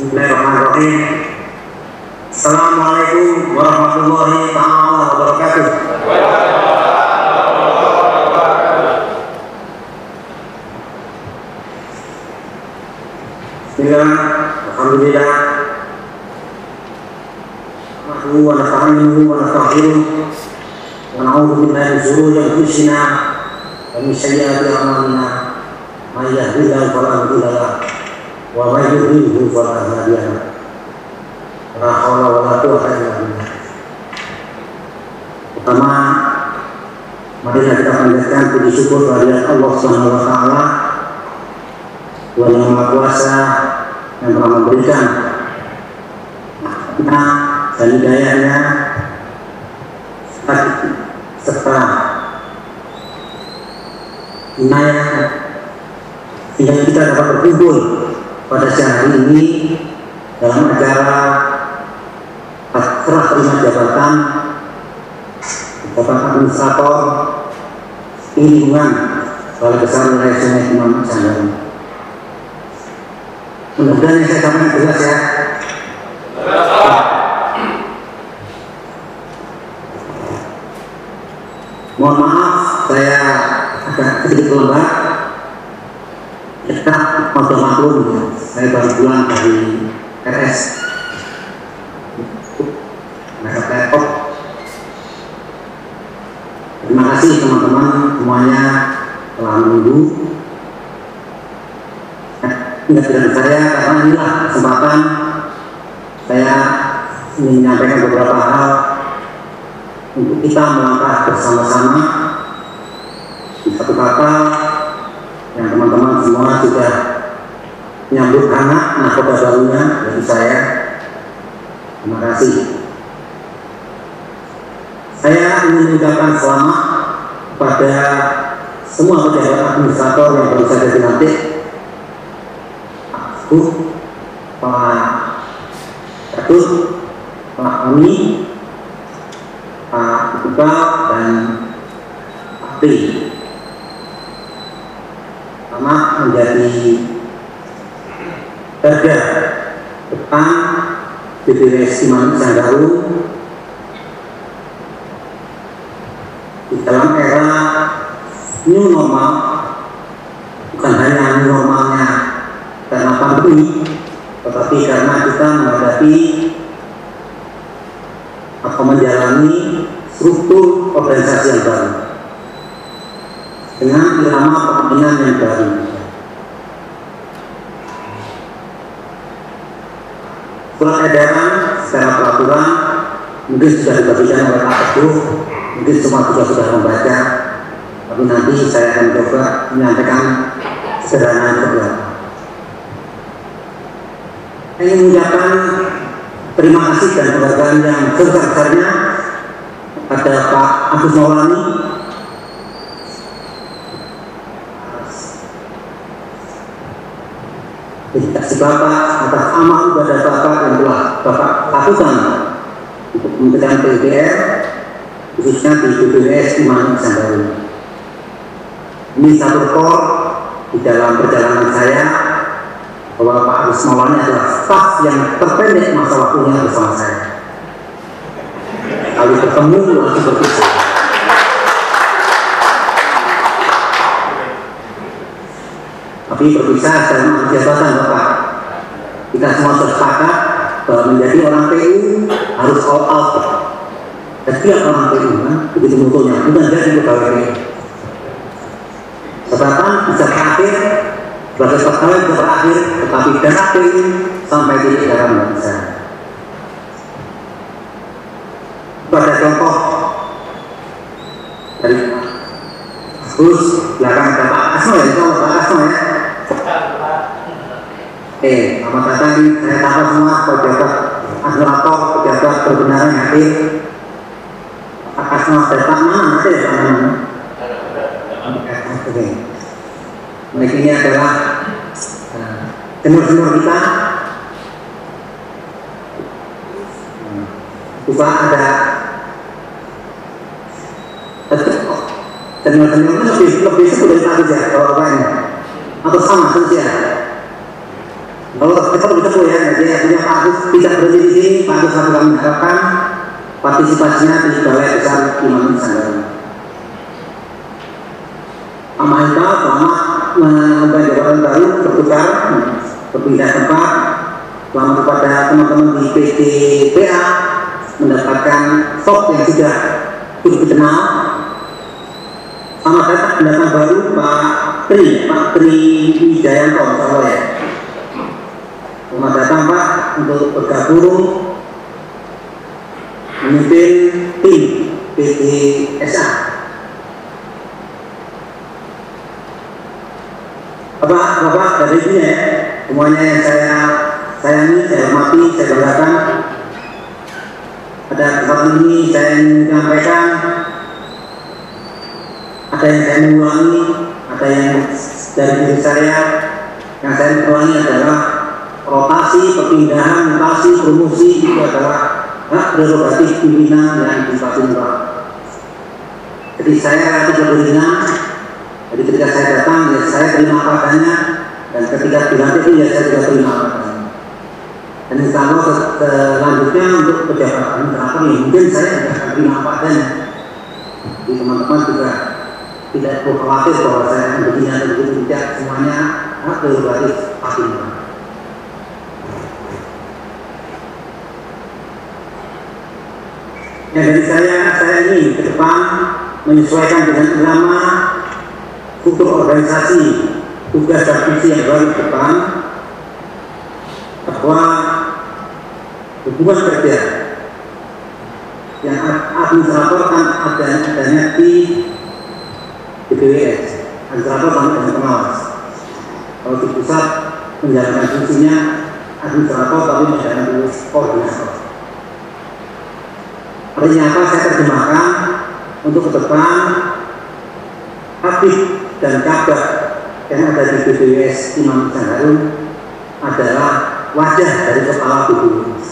Bismillahirrahmanirrahim. Assalamualaikum warahmatullahi taala wabarakatuh. Bismillah, Alhamdulillah. Nahmaduhu wa nasta'inuhu wa nastaghfiruh wa na'udzu billahi min shururi anfusina wa min sayyiati a'malina. May yahdihillahu fala mudilla lahu wa may yudlilhu fala hadiya lahu. La haula wa la quwwata illa billah. Pertama, kita panjatkan puji syukur kehadirat Allah Subhanahu wa taala Tuhan yang Maha Kuasa yang telah memberikan kita dan hidayahnya serta inayah sehingga kita dapat berkumpul pada siang hari ini dalam acara serah terima jabatan jabatan administrator lingkungan Balai Besar Wilayah Sungai Imam Sanggaru. Mudah-mudahan yang saya sampaikan jelas ya. Mohon maaf saya agak sedikit lembat. Kita mau maklum, saya baru pulang dari RS. Mereka laptop. Terima kasih teman-teman semuanya telah menunggu dengan saya karena inilah kesempatan saya ingin menyampaikan beberapa hal untuk kita melangkah bersama-sama di satu kata yang teman-teman semua sudah menyambut anak nahkoda barunya dari saya. Terima kasih. Saya ingin mengucapkan selamat kepada semua pejabat administrator yang baru saja dilantik. Bu, Pak Ketut, Pak Ami, Pak Iqbal, dan Pak. Pertama menjadi garda depan BPWS Imam Sanggaru di dalam era new normal bukan hanya new normalnya karena pandemi, tetapi karena kita menghadapi atau menjalani struktur organisasi yang baru dengan irama kepemimpinan yang baru. Surat edaran secara peraturan mungkin sudah dibagikan oleh Pak Teguh, mungkin semua juga sudah membaca, tapi nanti saya akan coba menyampaikan sederhana beberapa saya ingin mengucapkan terima kasih dan penghargaan yang sebesar-besarnya kepada Pak Agus Maulani Bapak atas amal ibadah Bapak yang telah Bapak lakukan untuk Kementerian PUPR khususnya di BPWS Imam Sanggaru. Ini satu rekor di dalam perjalanan saya bahwa Pak Agus Maulani adalah staf yang terpendek masa waktunya bersama saya. Kali bertemu langsung berpisah. Tapi berpisah dalam jabatan Bapak. Kita semua sepakat bahwa menjadi orang PU harus all out. Setiap orang PU kan, begitu mutunya, bukan jadi pegawai PU. Jabatan bisa terakhir sebagai pegawai bisa berakhir, tetapi dana PU sampai di negara nggak bisa. Pada contoh dari terus belakang Bapak Asno ya, Bapak Asno ya. Eh, selamat datang di saya tahu semua pejabat administrator, pejabat kebenaran hadir. Pak Asno Bapak mana ya Pak Oke. Mereka ini adalah tenur-tenur kita. Coba ada tenur-tenur itu lebih lebih dari tadi ya kalau apa ini? Atau sama saja kalau kita ditempuh ya, jadi artinya Pak Agus tidak berhenti di sini, Pak Agus harus kami harapkan partisipasinya di Balai Besar Imam Nusantara. Pak Mahita selamat mengemban jabatan baru bertukar berpindah tempat selamat kepada teman-teman di PTPA mendapatkan sok yang sudah cukup dikenal selamat datang pendatang baru Pak Tri Pak Tri Wijayanto Insya ya selamat datang Pak untuk bergabung memimpin tim PTSA Bapak, Bapak dari sini ya, semuanya yang saya sayangi, saya hormati, saya banggakan. Pada kesempatan ini saya ingin menyampaikan. Ada yang saya mengulangi, ada yang dari diri saya. Yang saya ulangi adalah rotasi, perpindahan, mutasi, promosi itu adalah hak prerogatif pimpinan yang dipati Jadi saya tidak berhina jadi ketika saya datang, ya saya terima apa adanya, dan ketika dilantik ya saya juga terima apa adanya. Dan kalau selanjutnya untuk pejabat berapa ya mungkin saya tidak akan terima apa adanya. Jadi teman-teman juga tidak perlu khawatir bahwa saya akan begini begitu tidak semuanya hak prerogatif pasti. Ya dari saya, saya ini ke depan menyesuaikan dengan ulama struktur organisasi tugas dan visi yang baru ke depan bahwa hubungan kerja yang administrator kan adanya, adanya di BPWS administrator sama dengan pengawas. Kalau di pusat menjalankan fungsinya administrator tapi menjalankan fungsi koordinator apa saya terjemahkan untuk ke depan aktif dan kabar yang ada di BPWS Imam Harun adalah wajah dari kepala BPWS.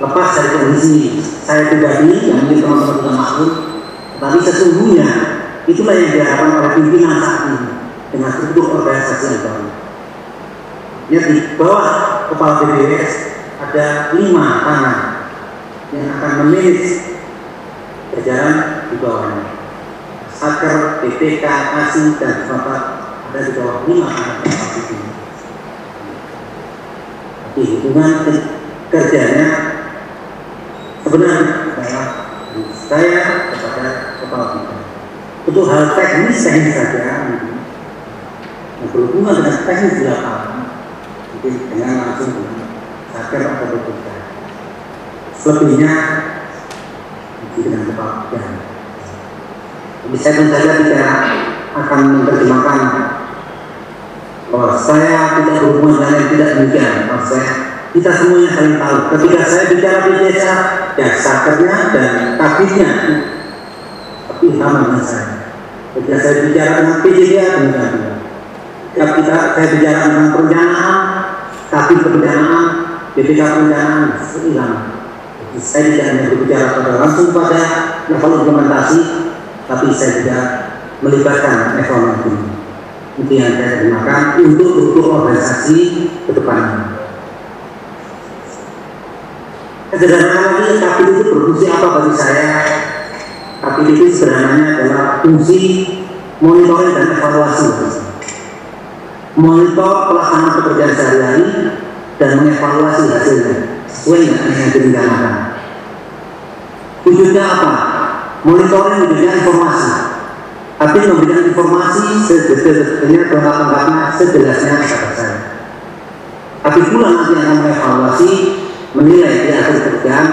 Lepas dari kondisi saya pribadi yang mungkin teman-teman sudah maklum, tetapi sesungguhnya itulah yang diharapkan oleh pimpinan saat ini dengan struktur organisasi yang baru. Ya di bawah kepala BPWS ada lima tangan yang akan memanage berjalan di bawahnya Agar BPK, ASI, dan Bapak ada di bawah lima anak ini. Di hubungan kerjanya sebenarnya adalah saya kepada kepala kita. Untuk hal teknis teknis saja yang berhubungan dengan teknis di lapangan, mungkin dengan langsung dengan sakit atau BPK. Selebihnya mungkin dengan kepala jadi saya tentu saja tidak akan menerjemahkan bahwa saya tidak berhubungan dengan yang tidak demikian. Bahwa saya kita semuanya saling tahu. Ketika saya bicara di desa, ya sakernya dan takdirnya tapi sama dengan saya. Ketika saya bicara dengan PJD, demikian juga. Ketika kita, saya bicara tentang perencanaan, tapi perencanaan, BPK perencanaan, hilang. Saya tidak hanya berbicara pada langsung pada level implementasi, tapi saya tidak melibatkan ini. Itu yang saya terjemahkan untuk untuk organisasi ke depan. Sederhana lagi, tapi itu berfungsi apa bagi saya? Tapi itu sebenarnya adalah fungsi monitoring dan evaluasi. Monitor pelaksanaan pekerjaan sehari-hari dan mengevaluasi hasilnya dengan yang direncanakan. Tujuannya apa? monitoring memberikan informasi tapi memberikan informasi sedetailnya lengkap-lengkapnya sejelasnya kepada saya tapi pula nanti akan mengevaluasi menilai di akhir pekerjaan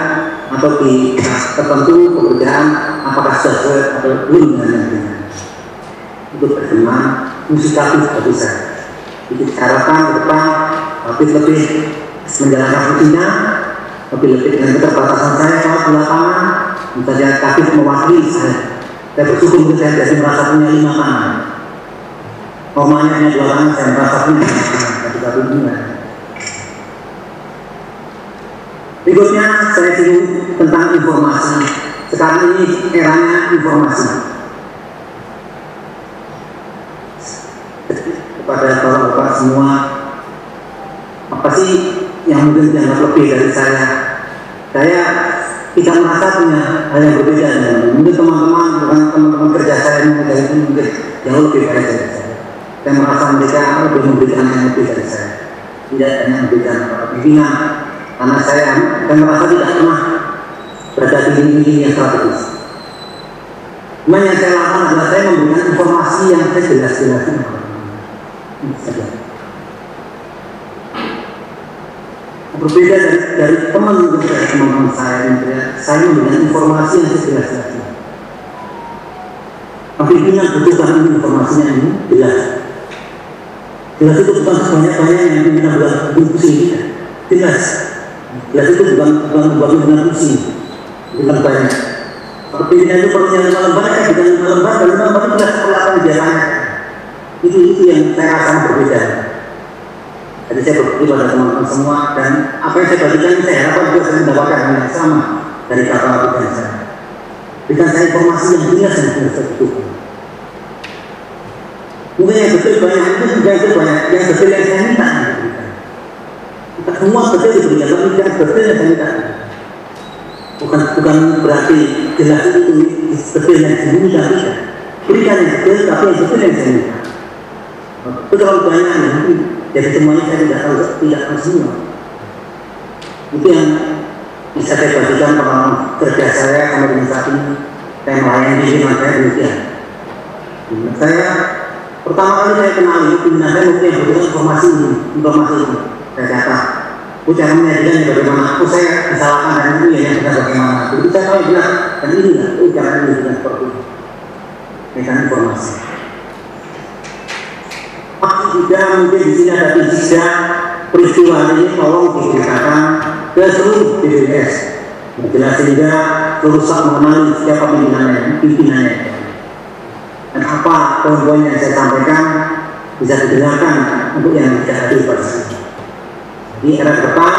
atau di tertentu pekerjaan apakah sesuai atau belum dengan yang untuk berkembang musikatif bagi saya jadi harapan ke depan lebih lebih menjalankan fungsinya lebih lebih dengan keterbatasan saya kalau di lapangan misalnya kafir mewakili saya saya bersyukur saya jadi merasa punya lima tangan. Romanya hanya dua tangan saya merasa punya lima tangan ketika bimbingan berikutnya saya singgung tentang informasi. Sekarang ini eranya informasi. Kepada bapak-bapak semua apa sih yang mungkin dianggap lebih dari saya. Saya tidak merasa punya hal yang berbeda dengan mungkin teman-teman bukan teman-teman kerja saya yang itu mungkin jauh lebih baik dari saya. Saya merasa mereka lebih memberikan yang lebih dari saya. Tidak hanya memberikan pimpinan karena saya saya merasa tidak pernah berada di lini yang strategis. Cuma yang saya lakukan adalah saya memberikan informasi yang saya jelas-jelaskan berbeda dari, dari teman dari teman-teman saya ya. saya memberikan informasi yang sejelas-jelasnya tapi butuhkan ini informasinya ini jelas. Jelas itu bukan sebanyak-banyak yang pimpinan buat diskusi kita. Jelas. Jelas itu bukan bukan buat pimpinan pusing bukan banyak. Pimpinan itu yang ya bukan lima lembar dan lima lembar itu jelas perlakuan biasanya. Itu itu yang saya rasa berbeda jadi saya berbagi pada teman-teman semua dan apa yang saya bagikan saya harapkan juga saya mendapatkan hal yang sama dari kata berikan saya. Berikan saya informasi yang jelas yang sudah saya butuhkan. Mungkin yang betul banyak itu juga itu banyak yang betul yang saya minta Kita semua betul diberikan, tapi yang betul yang saya minta. Bukan bukan berarti jelas itu betul yang disembunyikan tidak. Berikan yang betul, tapi yang betul yang saya minta. Itu terlalu banyak ya, jadi semuanya saya tidak tahu, tidak tahu semua. Itu yang bisa saya bagikan pengalaman kerja saya sampai dengan saat ini. Saya melayani di lingkungan saya demikian. Saya pertama kali saya kenal ini pimpinan saya mungkin yang butuh informasi ini, informasi ini. Saya kata, aku cara menyajikan bagaimana, aku saya disalahkan dan itu ya yang kita bagaimana. Jadi saya tahu bilang, dan ini lah, itu cara menyajikan seperti itu. Saya informasi masih juga mungkin di sini ada tiga peristiwa ini tolong diceritakan ke seluruh BBS jelas sehingga rusak mengenali siapa pimpinannya pimpinannya. Dan apa poin-poin yang saya sampaikan bisa didengarkan untuk yang tidak hadir pada sini ini. Era depan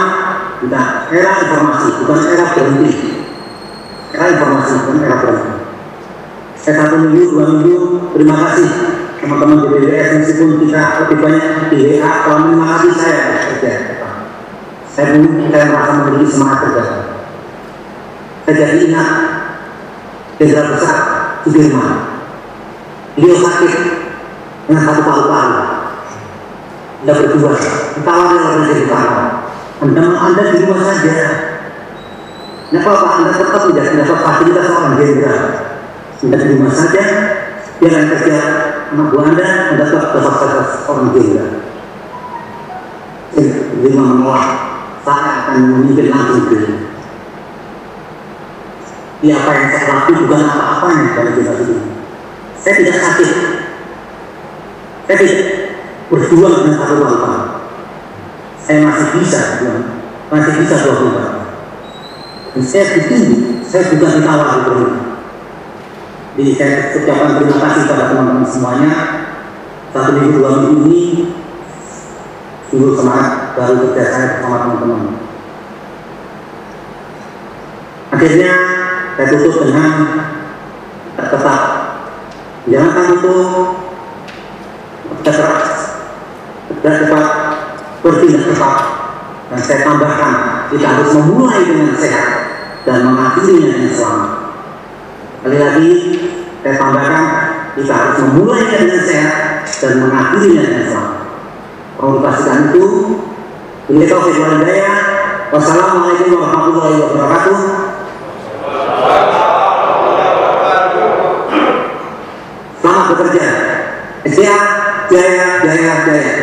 kita era informasi bukan era berhenti. Era informasi bukan era berhenti. Saya satu minggu dua minggu terima kasih teman-teman di BWS meskipun kita lebih banyak di WA kalau saya. Kerja. Saya pun saya merasa memiliki semangat kerja. Saya jadi ingat jenderal besar Sudirman beliau sakit dengan satu paru-paru. Anda berdua. Ditawari oleh jadi paru. Anda, anda di rumah saja. Kenapa Pak Anda tetap tidak mendapat fasilitas seorang jenderal Anda di rumah saja. Jangan kerja buah Anda, Anda tetap dapat orang jenderal. Lima menolak, saya akan memimpin langsung ke Ya apa yang saya lakukan bukan apa-apanya dalam kita ini. Saya tidak sakit. Saya tidak berjuang dengan satu bangsa. Saya masih bisa, masih bisa puluh Dan saya ditunggu, saya juga ditawar di jadi saya ucapkan terima kasih pada teman-teman semuanya. Satu minggu dua minggu ini sungguh semangat baru kerja saya bersama teman-teman. Akhirnya saya tutup dengan tetap jangan kamu itu keras, kerja cepat, bertindak cepat. Dan saya tambahkan, kita harus memulai dengan sehat dan mengakhirinya dengan selamat. Sekali lagi, saya tambahkan, kita harus memulai dengan sehat dan mengakhirinya dengan selamat. Komunikasikan itu, ini taufik wal hidayah. Wassalamualaikum warahmatullahi wabarakatuh. Selamat bekerja. Sehat, jaya, jaya, jaya.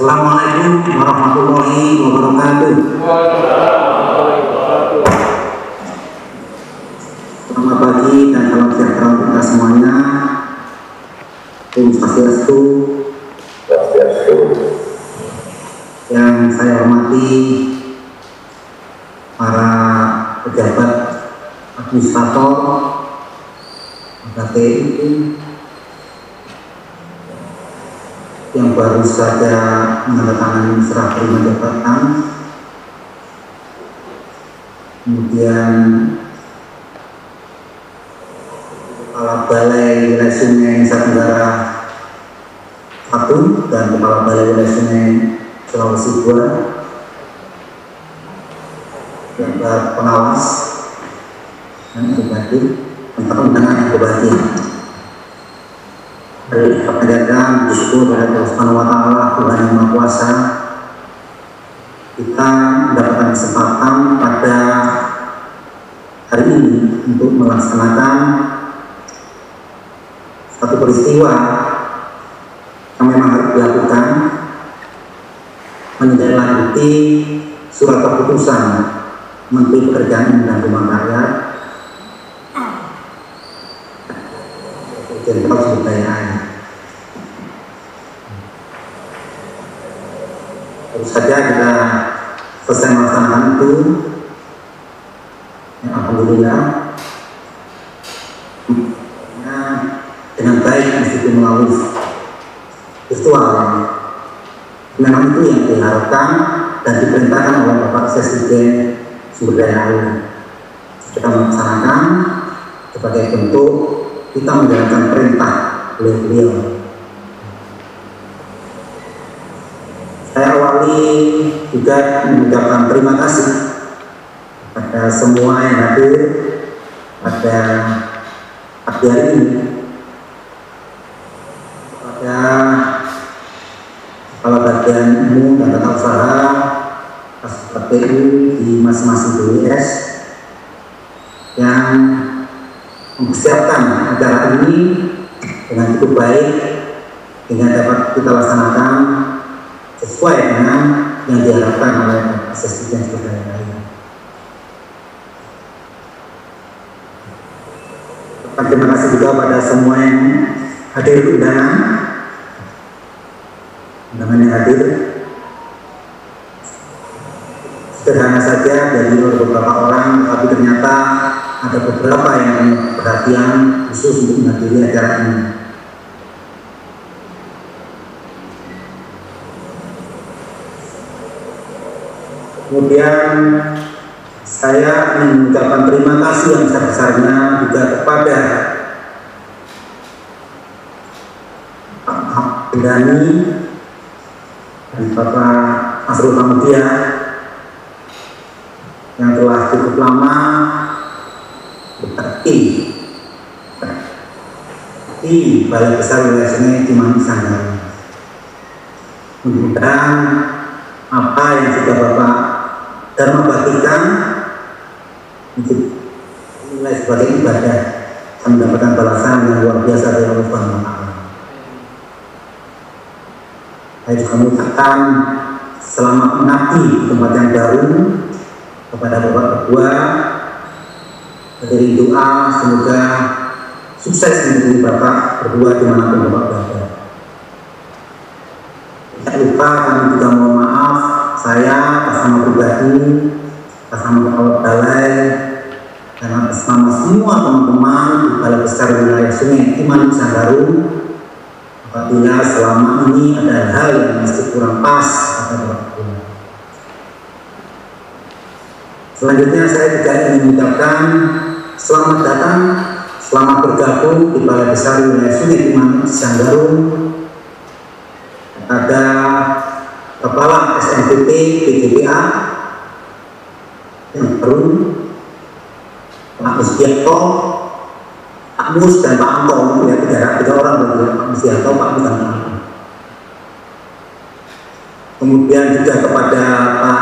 Assalamualaikum warahmatullahi wabarakatuh. Selamat pagi dan salam sejahtera untuk kita semuanya. Om Swastiastu. Yang saya hormati para pejabat administrator KTI yang baru saja menandatangani serah terima jabatan kemudian Kepala Balai Wilayah Sungai Nusa Tenggara satu dan Kepala Balai Wilayah Sungai Sulawesi dua. Jabat pengawas dan bupati tentang undangan bupati dari bersyukur dari Allah Subhanahu Wa Taala Tuhan yang Maha Kuasa. Kita mendapatkan kesempatan pada hari ini untuk melaksanakan satu peristiwa yang memang harus dilakukan menindaklanjuti surat keputusan Menteri Pekerjaan dan Rumah Jenderal Sumber Terus saja kita selesai melaksanakan itu ya, Alhamdulillah ya, dengan baik meskipun melalui virtual memang itu yang diharapkan dan diperintahkan oleh Bapak Presiden sumber daya air kita melaksanakan sebagai bentuk kita menjalankan perintah beliau-beliau saya awali juga mengucapkan terima kasih pada semua yang hadir pada pagi hari ini. Pada kepala bagian umum dan tata usaha KPU di masing-masing BWS yang mempersiapkan acara ini dengan cukup baik sehingga dapat kita laksanakan sesuai dengan yang diharapkan oleh asesmen dan sebagainya lain. Terima kasih juga pada semua yang hadir undangan, undangan yang hadir. Sederhana saja dari beberapa orang, tapi ternyata ada beberapa yang perhatian khusus untuk menghadiri acara ini. Kemudian saya mengucapkan terima kasih yang sebesar-besarnya juga kepada Pak Bendani dan Bapak Asrul Hamudia yang telah cukup lama bekerja di Balai Besar Wilayah Sungai Cimanggis Sanggar. Mudah-mudahan apa yang sudah Bapak dan membagikan untuk nilai sebagai ibadah dan mendapatkan balasan yang luar biasa dari Allah Subhanahu wa. Saya juga mengucapkan selamat mengabdi di tempat yang baru kepada Bapak Ketua dari doa semoga sukses menjadi Bapak berdua di mana pun Bapak berada. Tidak lupa kami juga maaf saya atas nama pribadi, atas nama kepala balai, dan atas semua teman-teman di balai besar wilayah Sungai Iman Sanggaru apabila selama ini ada hal yang masih kurang pas pada waktu. Selanjutnya saya juga ingin mengucapkan selamat datang, selamat bergabung di balai besar wilayah Sungai Iman Sanggaru ada Kepala SNPT BGPA yang baru Pak Musbianto, Pak Mus dan Pak Anto ya tiga, tiga orang berarti Pak Musbianto, Pak Mus Pak Anto. Kemudian juga kepada Pak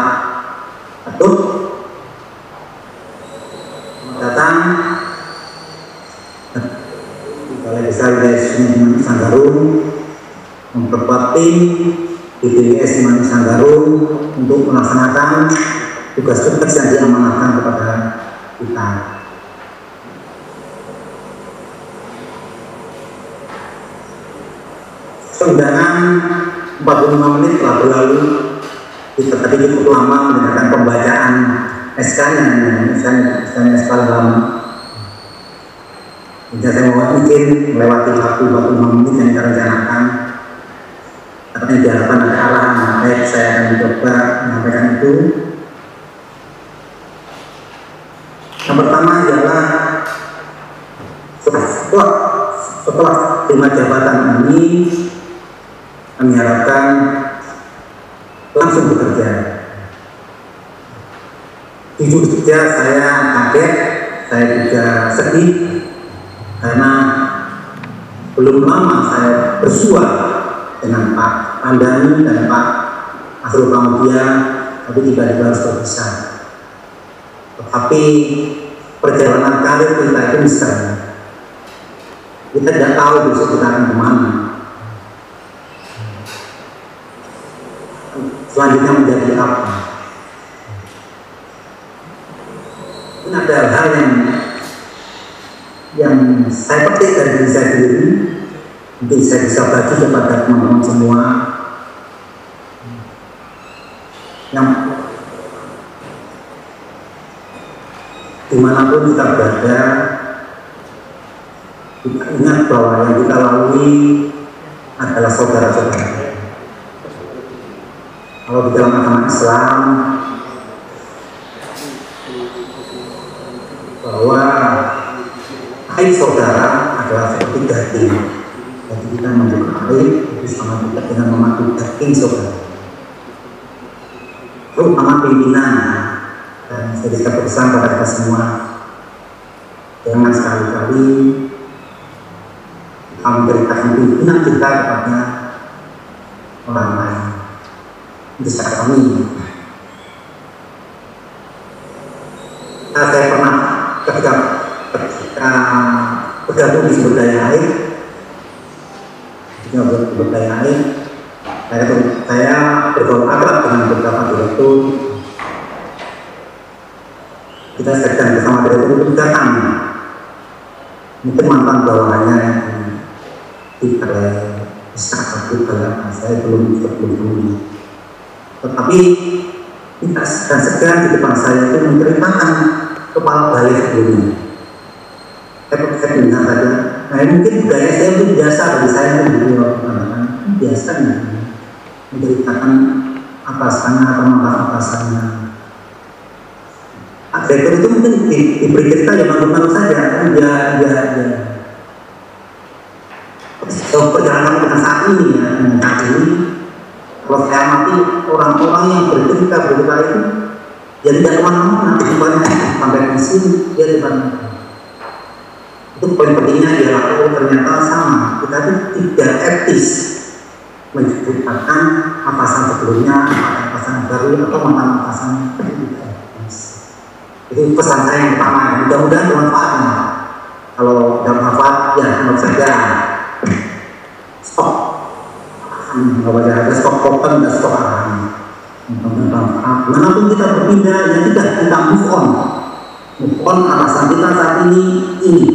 Atuk datang Balai Besar Sungai Sanggarung memperkuat tim BPWS Imani Sanggaru untuk melaksanakan tugas-tugas yang diamanahkan kepada kita. Undangan 45 menit telah berlalu kita tadi cukup lama mendengarkan pembacaan SK-nya, SK-nya SK lama. Jika saya mau izin melewati waktu 45 menit yang kita rencanakan, yang diharapkan ada arahan baik saya akan mencoba menyampaikan itu yang pertama adalah setelah setelah lima jabatan ini kami harapkan langsung bekerja. Jujur saja saya kaget, saya juga sedih karena belum lama saya bersua dengan Pak Pandani dan Pak Asrul Pamudia, tapi tiba-tiba harus berpisah. Tetapi perjalanan karir kita itu misalnya kita tidak tahu besok kita akan ke mana. Selanjutnya menjadi apa? Ini ada hal yang yang saya petik dari diri saya sendiri, mungkin saya bisa bagi kepada teman-teman semua. Yang di mana pun kita berada kita ingat bahwa yang kita lalui adalah saudara-saudara. Kalau di dalam agama Islam bahwa hai saudara adalah seperti daging jadi kita membuka air itu sama juga dengan memakai daging saudara terutama pimpinan dan saya bisa pesan kepada kita semua. Jangan sekali-kali kita memberikan pimpinan kita kepada orang lain. Saya kami. Nah, saya pernah ketika ketika bergabung di sumber daya air ketika sumber daya air saya, saya bergaul akrab dengan direktur kita sedang bersama direktur itu datang mungkin mantan bawahannya di balai besar satu balai saya belum belum belum tetapi tidak segan-segan di depan saya itu menceritakan kepala balai sebelumnya. Saya saya dengar saja nah mungkin budaya saya itu biasa bagi saya itu biasa. Menceritakan atasannya atau mantan atasannya. Direktur itu mungkin di, diberi cerita ya malu-malu saja. Kan dia dia dia. So, perjalanan dengan saat ini ya saat ini kalau saya amati orang-orang yang bercerita bercerita itu ya tidak ke mana-mana. Banyak sampai di sini dia di itu poin pentingnya adalah oh ternyata sama. Kita itu tidak etis menceritakan atasan sebelumnya atasan baru atau mantan atasan itu pesan saya yang pertama. Mudah-mudahan bermanfaat kalau tidak bermanfaat ya menurut saja. Stok nggak boleh ada stok token dan stok arahan bermanfaat. Mana pun kita berpindah ya tidak kita move on. Move on atasan kita saat ini ini.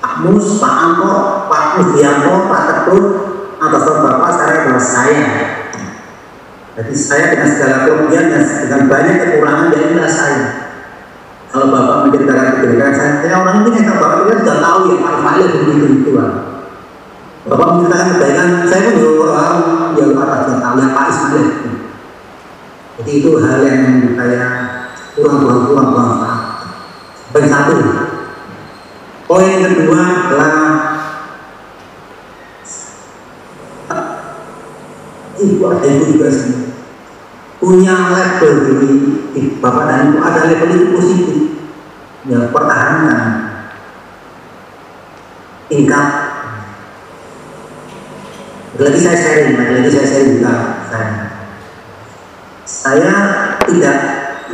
Pak Mus, Pak Anto, Pak Mudianto, Pak Ketut atasan Bapak saya adalah saya jadi saya dengan segala kelebihan dan dengan banyak kekurangan dia inilah saya. Kalau bapak menceritakan kebaikan saya, saya orang ini yang bapak itu sudah tahu ya Pak Ismail begitu itu. Bapak menceritakan kebaikan saya pun juga orang yang bapak sudah tahu ya Pak Ismail. Jadi itu hal yang saya kurang kurang kurang kurang Poin satu. Poin kedua adalah ibu ada ibu juga sih. Punya level di, di bapak dan ibu ada level itu positif. Ya pertahankan tingkat. Lagi saya sharing lagi saya sharing juga saya saya tidak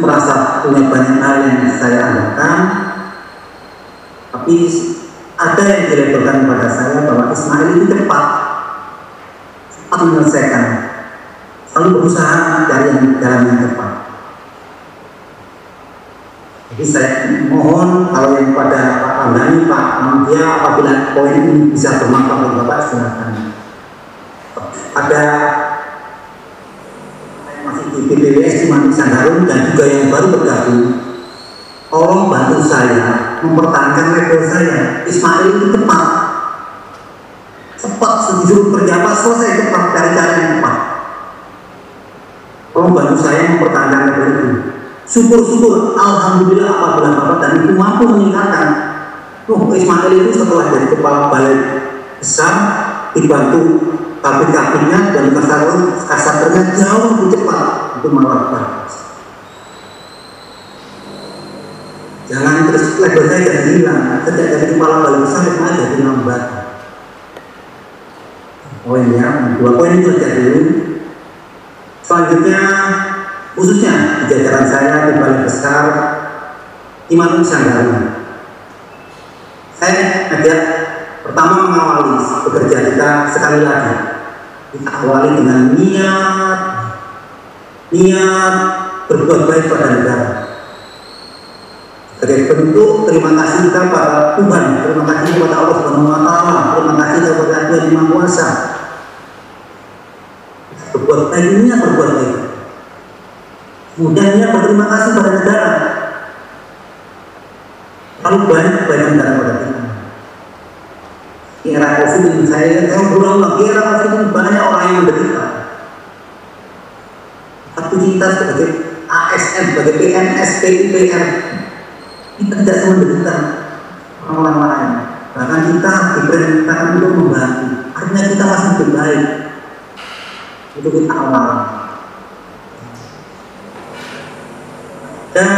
merasa punya banyak hal yang saya andalkan tapi ada yang dilabelkan kepada saya bahwa Ismail itu cepat cepat menyelesaikan. Selalu berusaha dari yang jalan yang tepat. Jadi saya mohon kalau yang pada Pak Pandani, Pak Mantia apabila poin ini bisa bermanfaat bagi Bapak silakan. Ada masih di PPWS di Mandi Sandarun dan juga yang baru bergabung. Tolong bantu saya mempertahankan level saya. Ismail itu tepat cepat sejujur apa selesai cepat dari cara yang tepat tolong bantu saya mempertahankan level itu. Syukur-syukur Alhamdulillah apabila Bapak dan Ibu mampu meningkatkan. Oh, Ismail itu setelah jadi kepala balai besar dibantu kabin-kabinnya dan kasar kasarnya jauh lebih cepat untuk melakukan jangan terus level saya jadi hilang. Sejak jadi kepala balai besar Ismail jadi lambat poinnya dua poin itu saja dulu. Selanjutnya khususnya di jajaran saya di balai besar Iman Sanggaru saya ajak pertama mengawali bekerja kita sekali lagi. Kita awali dengan niat niat berbuat baik pada negara. Sebagai bentuk terima kasih kita pada Tuhan. Terima kasih kepada Allah Subhanahu wa taala. Terima kasih kepada Tuhan yang Maha Kuasa niat berbuat baik kemudian berterima kasih pada negara lalu banyak kebaikan negara pada kita era COVID ini saya saya berulang lagi era COVID ini banyak orang yang menderita. Tapi kita sebagai ASN, sebagai PNS, PUPR, kita tidak menderita orang-orang lain. Bahkan kita diperintahkan untuk membantu. Artinya kita masih lebih. Itu kita awal. Dan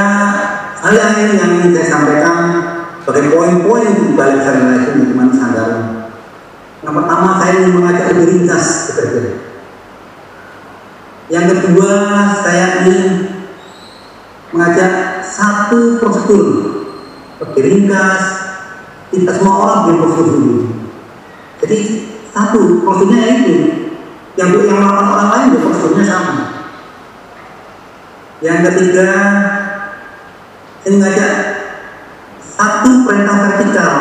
hal ini yang ingin saya sampaikan sebagai poin-poin balik sarana itu teman sandaran yang pertama saya ingin mengajak lebih ringkas bekerja. Yang kedua saya ingin mengajak satu prosedur lebih ringkas. Tidak semua orang punya prosedur. Jadi satu prosedurnya itu yang yang melakukan orang lain juga prosedurnya sama. Yang ketiga saya mengajak satu perintah vertikal.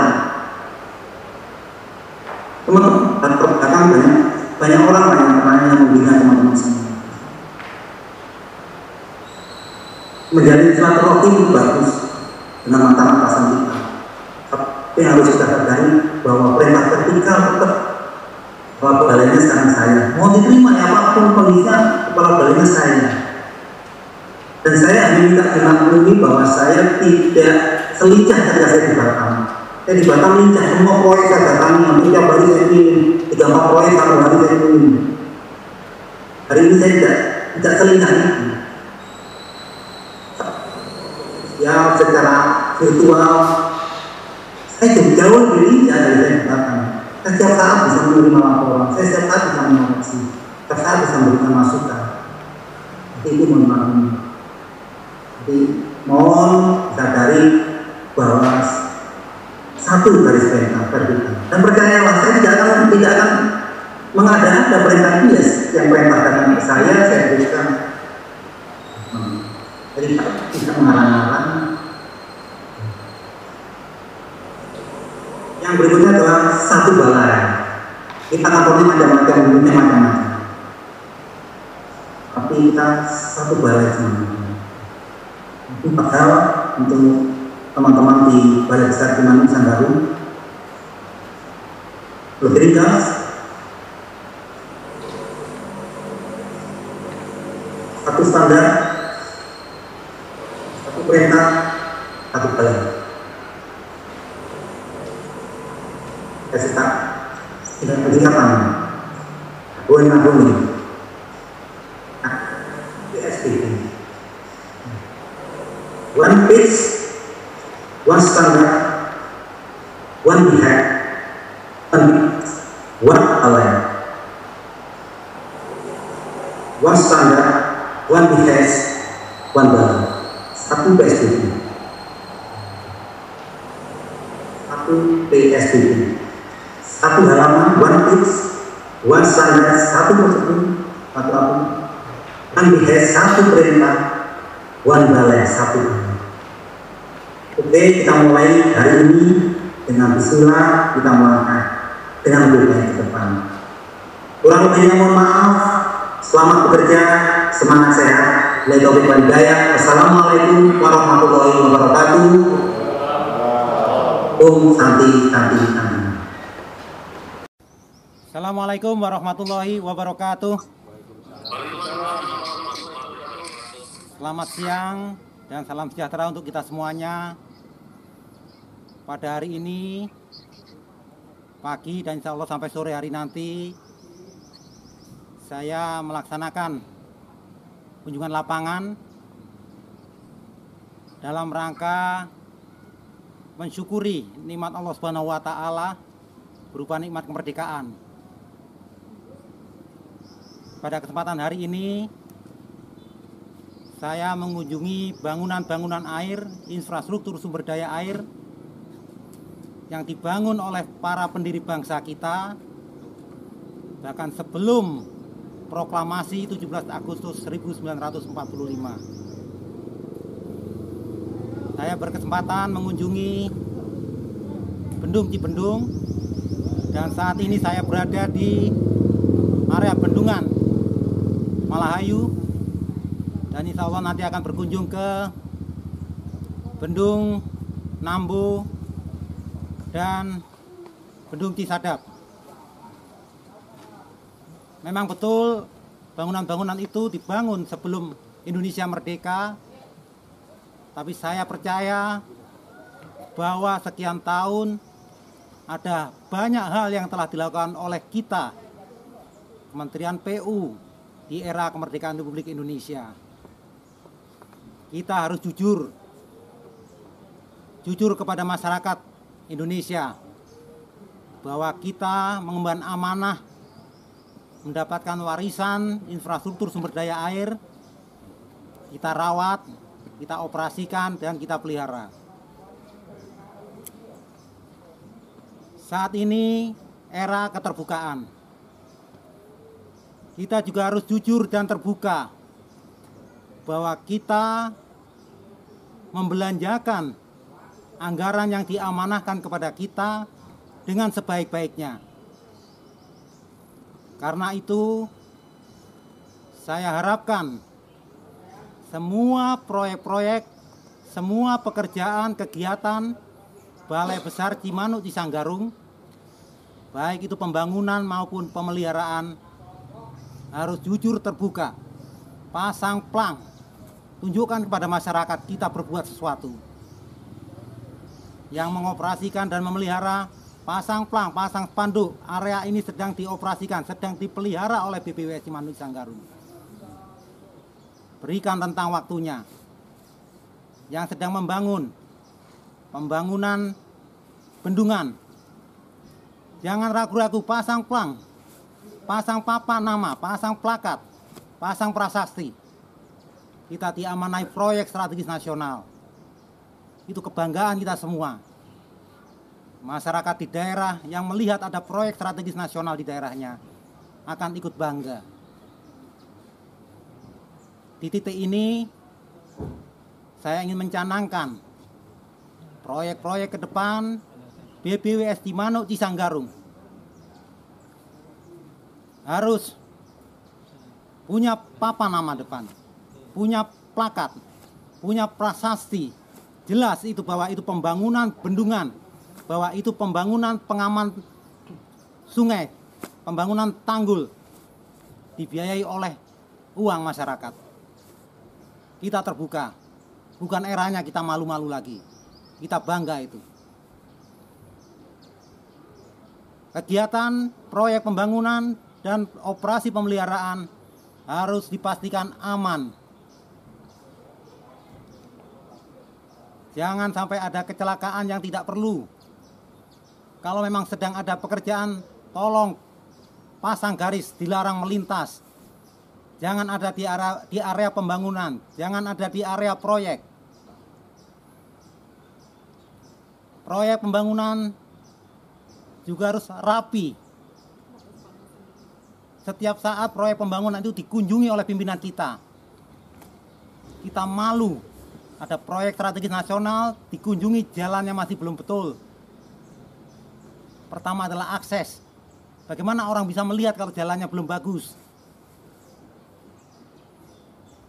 Teman-teman belakang banyak banyak orang banyak teman yang membina teman-teman semua menjadi silaturahim bagus dengan mata pasan kita. Tapi harus kita sadari bahwa perintah vertikal tetap kepala balainya sekarang saya. Mau diterima ya apa pun kondisinya kepala balainya saya. Dan saya hanya minta dimaklumi bahwa saya tidak selincah ketika saya di belakang saya di Batam lincah semua proyek saya datangi. Tiga hari saya ingin tiga empat proyek satu hari saya ingin hari ini saya tidak tidak selincah itu. Ya secara virtual. Saya jauh lebih lincah dari saya di Batam setiap saat bisa menerima laporan saya setiap saat bisa mengoreksi setiap saat bisa memberikan masukan jadi itu maaf jadi mohon sadari bahwa satu garis perintah vertikal. Dan percayalah saya tidak akan tidak akan mengada-ada perintah bias yang perintahkan saya saya berikan. Hmm. Jadi tidak mengarang-arang. Yang berikutnya adalah satu balai. Kita kantornya macam-macam, bentuknya macam-macam. Tapi kita satu balai semuanya. Itu pasal untuk teman-teman di Balai Besar Timanung Sanggaru lebih ringkas satu standar Bernabéu. Warahmatullahi wabarakatuh. Selamat siang dan salam sejahtera untuk kita semuanya. pada hari ini pagi dan insya Allah sampai sore hari nanti saya melaksanakan kunjungan lapangan dalam rangka mensyukuri nikmat Allah Subhanahu wa taala berupa nikmat kemerdekaan. Pada kesempatan hari ini saya mengunjungi bangunan-bangunan air, infrastruktur sumber daya air yang dibangun oleh para pendiri bangsa kita bahkan sebelum proklamasi 17 Agustus 1945. Saya berkesempatan mengunjungi Bendung Cibendung dan saat ini saya berada di area bendungan Malahayu. Dan insya Allah nanti akan berkunjung ke Bendung Nambu dan Bendung Cisadap. Memang betul bangunan-bangunan itu dibangun sebelum Indonesia merdeka, tapi saya percaya bahwa sekian tahun ada banyak hal yang telah dilakukan oleh kita, Kementerian PU, di era kemerdekaan Republik Indonesia kita harus jujur jujur kepada masyarakat Indonesia bahwa kita mengemban amanah mendapatkan warisan infrastruktur sumber daya air kita rawat, kita operasikan dan kita pelihara. Saat ini era keterbukaan. Kita juga harus jujur dan terbuka bahwa kita membelanjakan anggaran yang diamanahkan kepada kita dengan sebaik-baiknya. Karena itu, saya harapkan semua proyek-proyek, semua pekerjaan, kegiatan Balai Besar Cimanuk Cisanggarung, baik itu pembangunan maupun pemeliharaan, harus jujur terbuka, pasang plang, tunjukkan kepada masyarakat kita berbuat sesuatu. Yang mengoperasikan dan memelihara pasang plang, pasang spanduk. Area ini sedang dioperasikan, sedang dipelihara oleh BPWS Cimanuk Sanggarung berikan tentang waktunya. Yang sedang membangun pembangunan bendungan. Jangan ragu-ragu pasang plang pasang papan nama, pasang plakat pasang prasasti kita diamanai proyek strategis nasional. Itu kebanggaan kita semua. Masyarakat di daerah yang melihat ada proyek strategis nasional di daerahnya akan ikut bangga. Di titik ini saya ingin mencanangkan proyek-proyek ke depan BBWS di Manuk Cisanggarung harus punya papan nama depan punya plakat, punya prasasti. Jelas itu bahwa itu pembangunan bendungan, bahwa itu pembangunan pengaman sungai, pembangunan tanggul dibiayai oleh uang masyarakat. Kita terbuka, bukan eranya kita malu-malu lagi. Kita bangga itu. Kegiatan proyek pembangunan dan operasi pemeliharaan harus dipastikan aman Jangan sampai ada kecelakaan yang tidak perlu. Kalau memang sedang ada pekerjaan, tolong pasang garis dilarang melintas. Jangan ada di area, di area pembangunan, jangan ada di area proyek. Proyek pembangunan juga harus rapi. Setiap saat proyek pembangunan itu dikunjungi oleh pimpinan kita. Kita malu ada proyek strategis nasional dikunjungi jalannya masih belum betul. Pertama adalah akses. Bagaimana orang bisa melihat kalau jalannya belum bagus?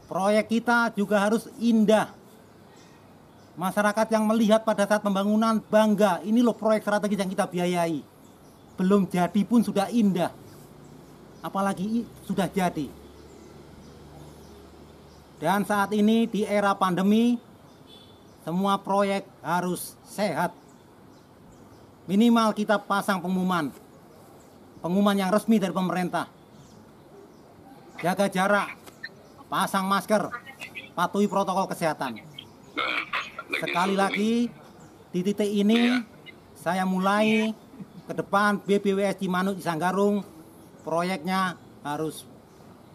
Proyek kita juga harus indah. Masyarakat yang melihat pada saat pembangunan bangga, ini loh proyek strategis yang kita biayai. Belum jadi pun sudah indah. Apalagi sudah jadi. Dan saat ini di era pandemi semua proyek harus sehat, minimal kita pasang pengumuman. Pengumuman yang resmi dari pemerintah. Jaga jarak. Pasang masker. Patuhi protokol kesehatan. Sekali lagi di titik ini saya mulai ke depan BPWS Cimanuk di Sanggarung proyeknya harus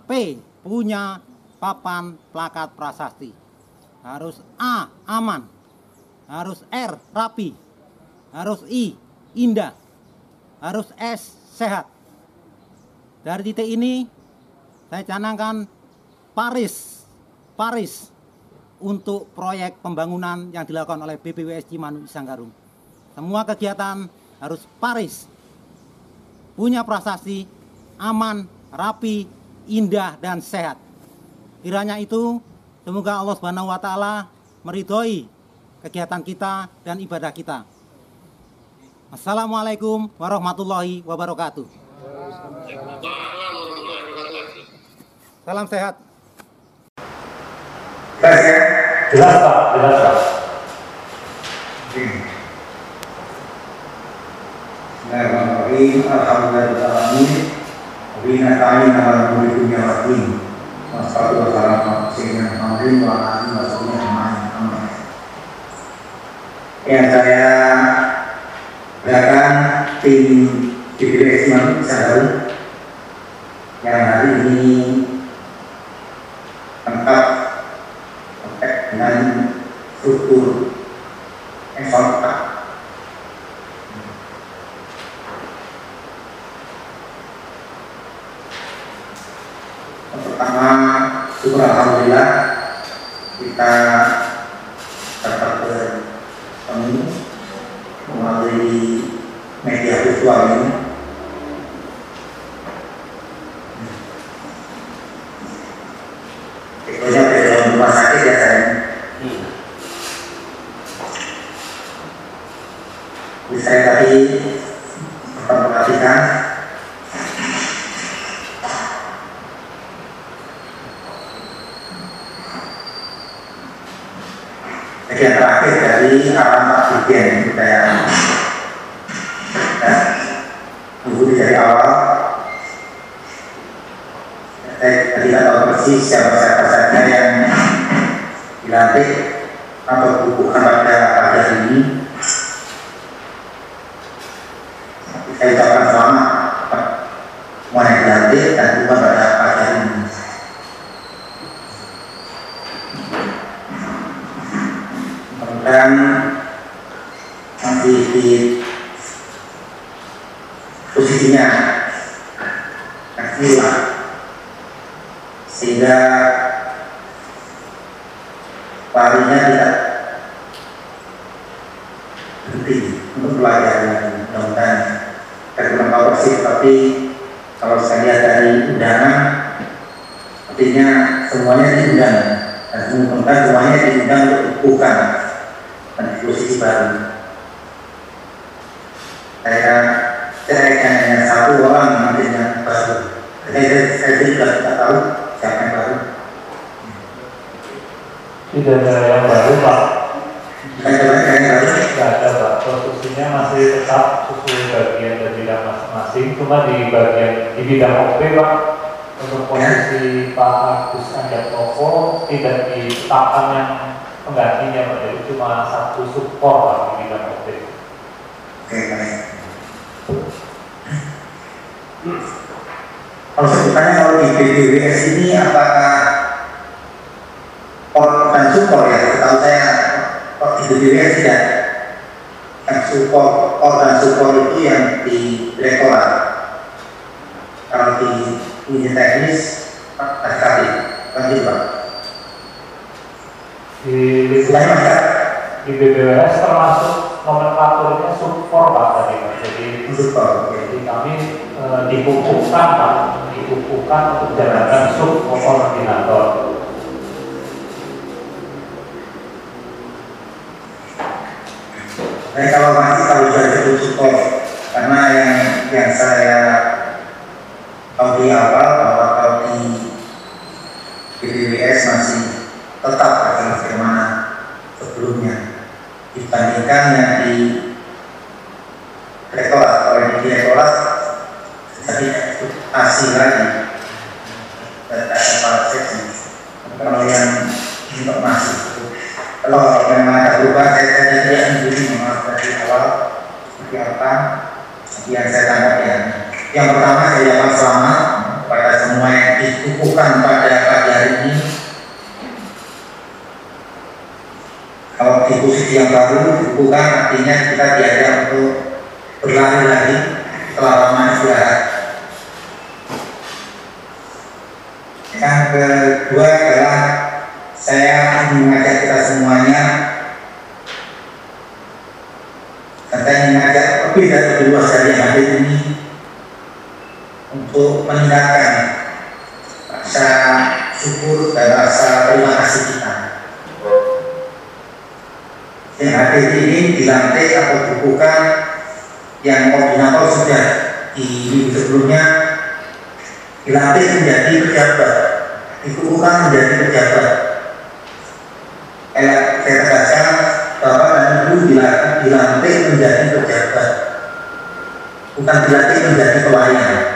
P punya papan plakat prasasti. Harus A aman. Harus R rapi. Harus I indah. Harus S sehat. Dari titik ini saya canangkan Paris Paris untuk proyek pembangunan yang dilakukan oleh BPWS Cimanuk Sanggarung. Semua kegiatan harus Paris. Punya prasasti aman rapi indah dan sehat kiranya itu semoga Allah Subhanahu wa taala meridhoi kegiatan kita dan ibadah kita Assalamualaikum warahmatullahi wabarakatuh Salam sehat Jelas Pak, jelas. Bismillahirrahmanirrahim. Alhamdulillahirrahmanirrahim. Din. Wassalatu wassalamu ala sayyidina Muhammadin wa ala alihi wa sahbihi ajma'in. Amin. Yang saya berikan tim DPRS Imam Sadaru yang hari ini lengkap dengan struktur baru Tidak ada yang baru Pak. baru Tidak ada Pak. Posisinya masih tetap sesuai bagian dan bidang masing-masing. Cuma di bagian di bidang OP Pak. Untuk posisi Pak Agus Anjatmoko tidak ditetapkan yang penggantinya Pak. Jadi cuma satu support Pak di bidang OP. oke baik kalau sebutannya kalau di BBWS ini apakah dan support ya? Setahu saya di BBWS tidak yang support organ support itu yang di direktorat. Kalau di unit teknis sekali kan gitu pak. Di BBWS termasuk nomenklaturnya support Pak tadi Pak. Jadi Jadi kami e, dikukuhkan Pak, dikukuhkan untuk jabatan sub koordinator. Saya kalau masih kalau sudah disebut support karena yang yang saya tahu di awal bahwa kalau di BBWS masih tetap akan bagaimana sebelumnya dibandingkan yang di rektorat. Kalau yang di rektorat tapi asing lagi. Dan ada paraseksi kalau yang informasi kalau memang ada lupa saya tadi yang dulu memang dari awal seperti apa yang saya tangkap ya yang pertama saya ucapkan selamat kepada semua yang dikukuhkan pada pagi hari ini kalau di posisi yang baru bukan artinya kita diajak untuk berlari lagi setelah lama istirahat. Yang kedua adalah saya mengajak kita semuanya saya mengajak lebih dari luas dari hadir ini untuk meningkatkan rasa syukur dan rasa terima kasih kita yang hadir ini dilantik atau dibuka yang koordinator sudah di sebelumnya dilantik menjadi pejabat. Dikukuhkan menjadi pejabat. Elak, saya tegaskan Bapak dan Ibu dilantik menjadi pejabat. Bukan dilantik menjadi pelayan.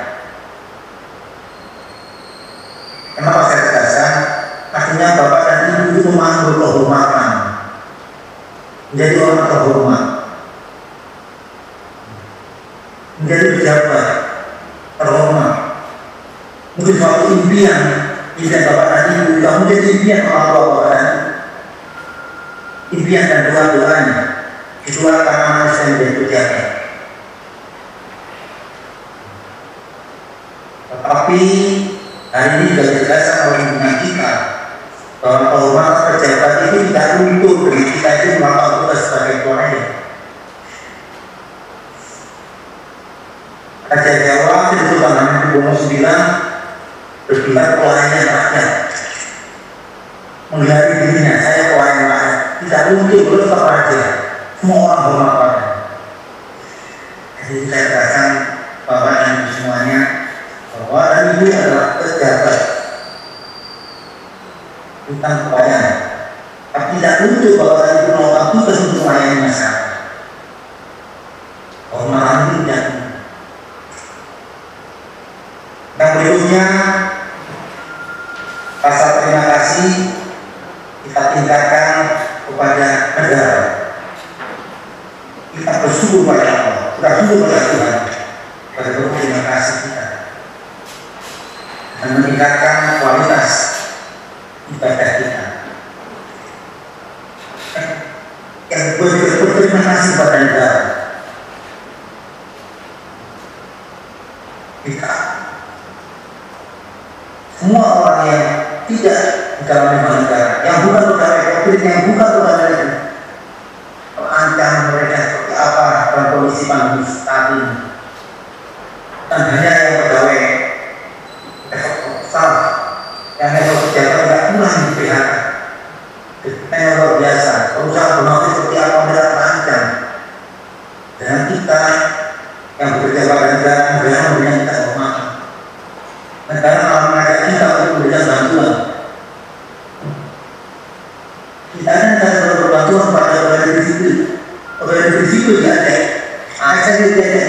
Gracias,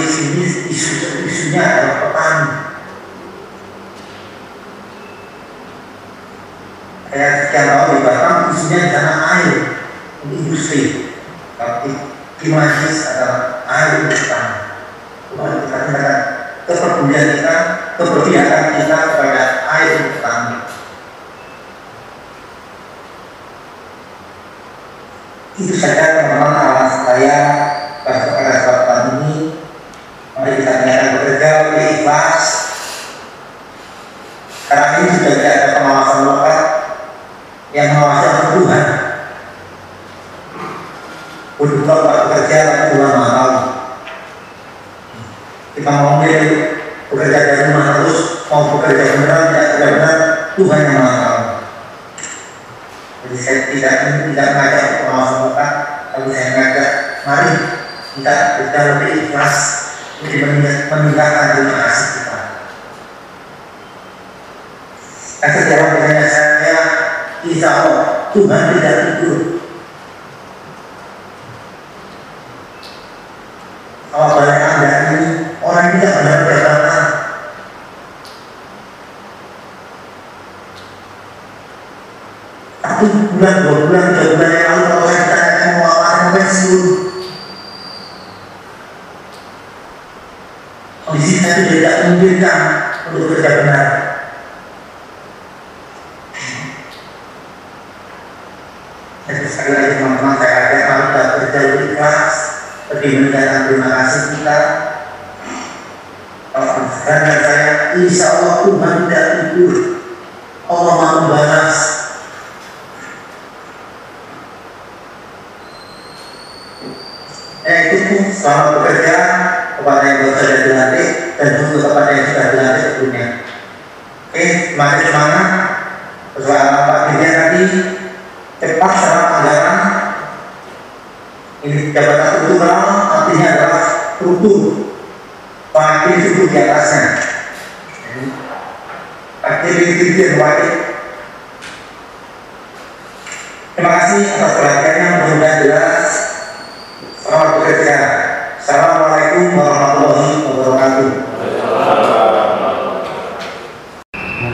definir e estudar o é Aquela obra vai para o conhecimento da área do ser, que imagina é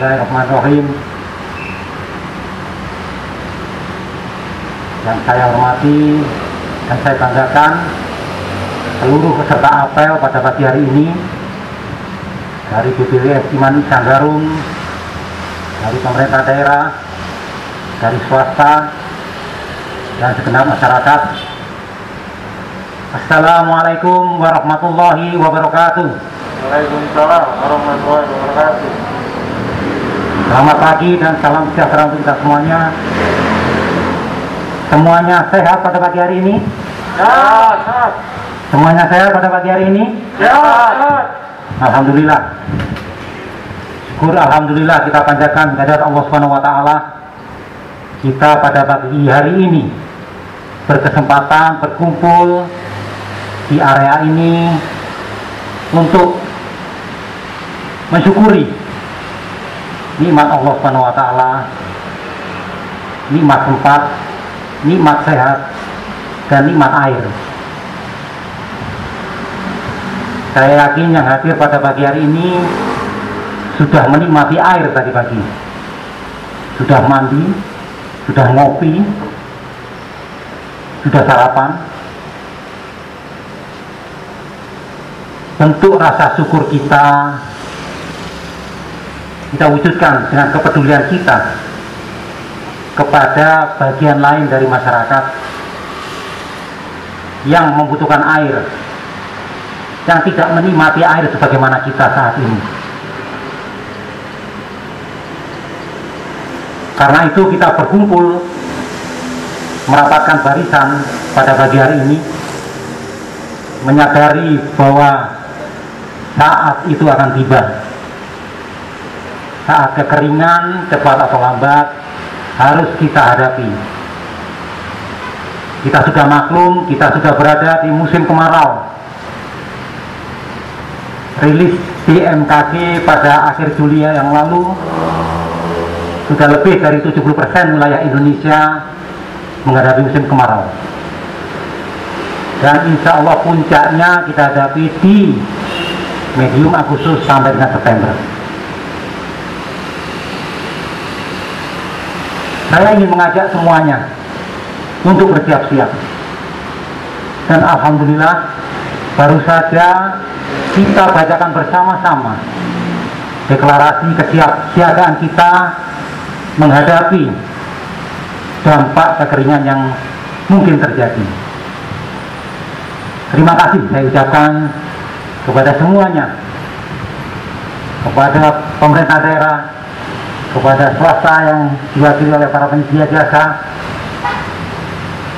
Bismillahirrahmanirrahim Yang saya hormati dan saya banggakan seluruh peserta apel pada pagi hari ini. Dari BPWS Imani Sanggarung dari pemerintah daerah dari swasta dan segenap masyarakat. Assalamualaikum warahmatullahi wabarakatuh. Waalaikumsalam warahmatullahi wabarakatuh. Selamat pagi dan salam sejahtera untuk kita semuanya. Semuanya sehat pada pagi hari ini? Ya, sehat. Semuanya sehat pada pagi hari ini? Ya, sehat. Alhamdulillah. Syukur alhamdulillah kita panjatkan kehadirat Allah Subhanahu wa taala. Kita pada pagi hari ini berkesempatan berkumpul di area ini untuk mensyukuri nikmat Allah Subhanahu wa taala. Nikmat tempat nikmat sehat dan nikmat air. Saya yakin yang hadir pada pagi hari ini sudah menikmati air tadi pagi. Sudah mandi sudah ngopi sudah sarapan. Bentuk rasa syukur kita kita wujudkan dengan kepedulian kita kepada bagian lain dari masyarakat yang membutuhkan air yang tidak menikmati air sebagaimana kita saat ini. Karena itu kita berkumpul merapatkan barisan pada pagi hari ini menyadari bahwa saat itu akan tiba saat kekeringan cepat atau lambat harus kita hadapi. Kita sudah maklum kita sudah berada di musim kemarau. Rilis BMKG pada akhir Juli yang lalu sudah lebih dari 70% wilayah Indonesia menghadapi musim kemarau. Dan insya Allah puncaknya kita hadapi di medium Agustus sampai dengan September saya ingin mengajak semuanya untuk bersiap-siap dan Alhamdulillah baru saja kita bacakan bersama-sama deklarasi kesiapsiagaan kita menghadapi dampak kekeringan yang mungkin terjadi. Terima kasih saya ucapkan kepada semuanya, kepada pemerintah daerah, kepada swasta yang diwakili oleh para penyedia jasa,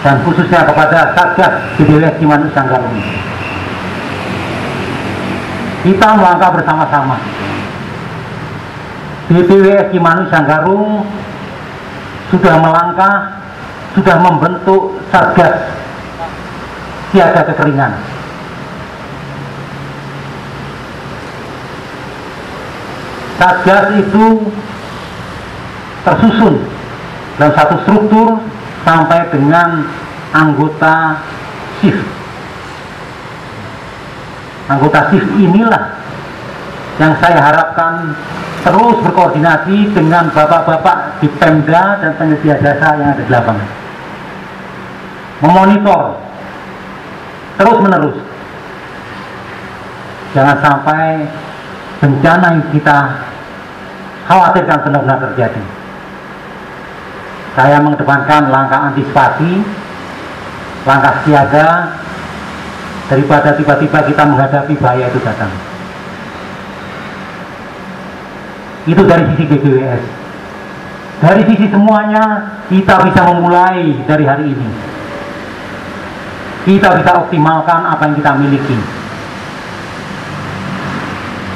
dan khususnya kepada Satgas BPWS Cimanuk Sanggarung. Kita melangkah bersama-sama. BPWS Cimanuk Sanggarung sudah melangkah, sudah membentuk Satgas siaga kekeringan. Satgas itu tersusun dalam satu struktur sampai dengan anggota shift. Anggota shift inilah yang saya harapkan terus berkoordinasi dengan bapak-bapak di Pemda dan penyedia jasa yang ada di lapangan. Memonitor terus menerus. Jangan sampai bencana yang kita khawatirkan benar-benar terjadi. Saya mengedepankan langkah antisipasi, langkah siaga, daripada tiba-tiba kita menghadapi bahaya itu datang. Itu dari sisi BPWS. Dari sisi semuanya, kita bisa memulai dari hari ini. Kita bisa optimalkan apa yang kita miliki.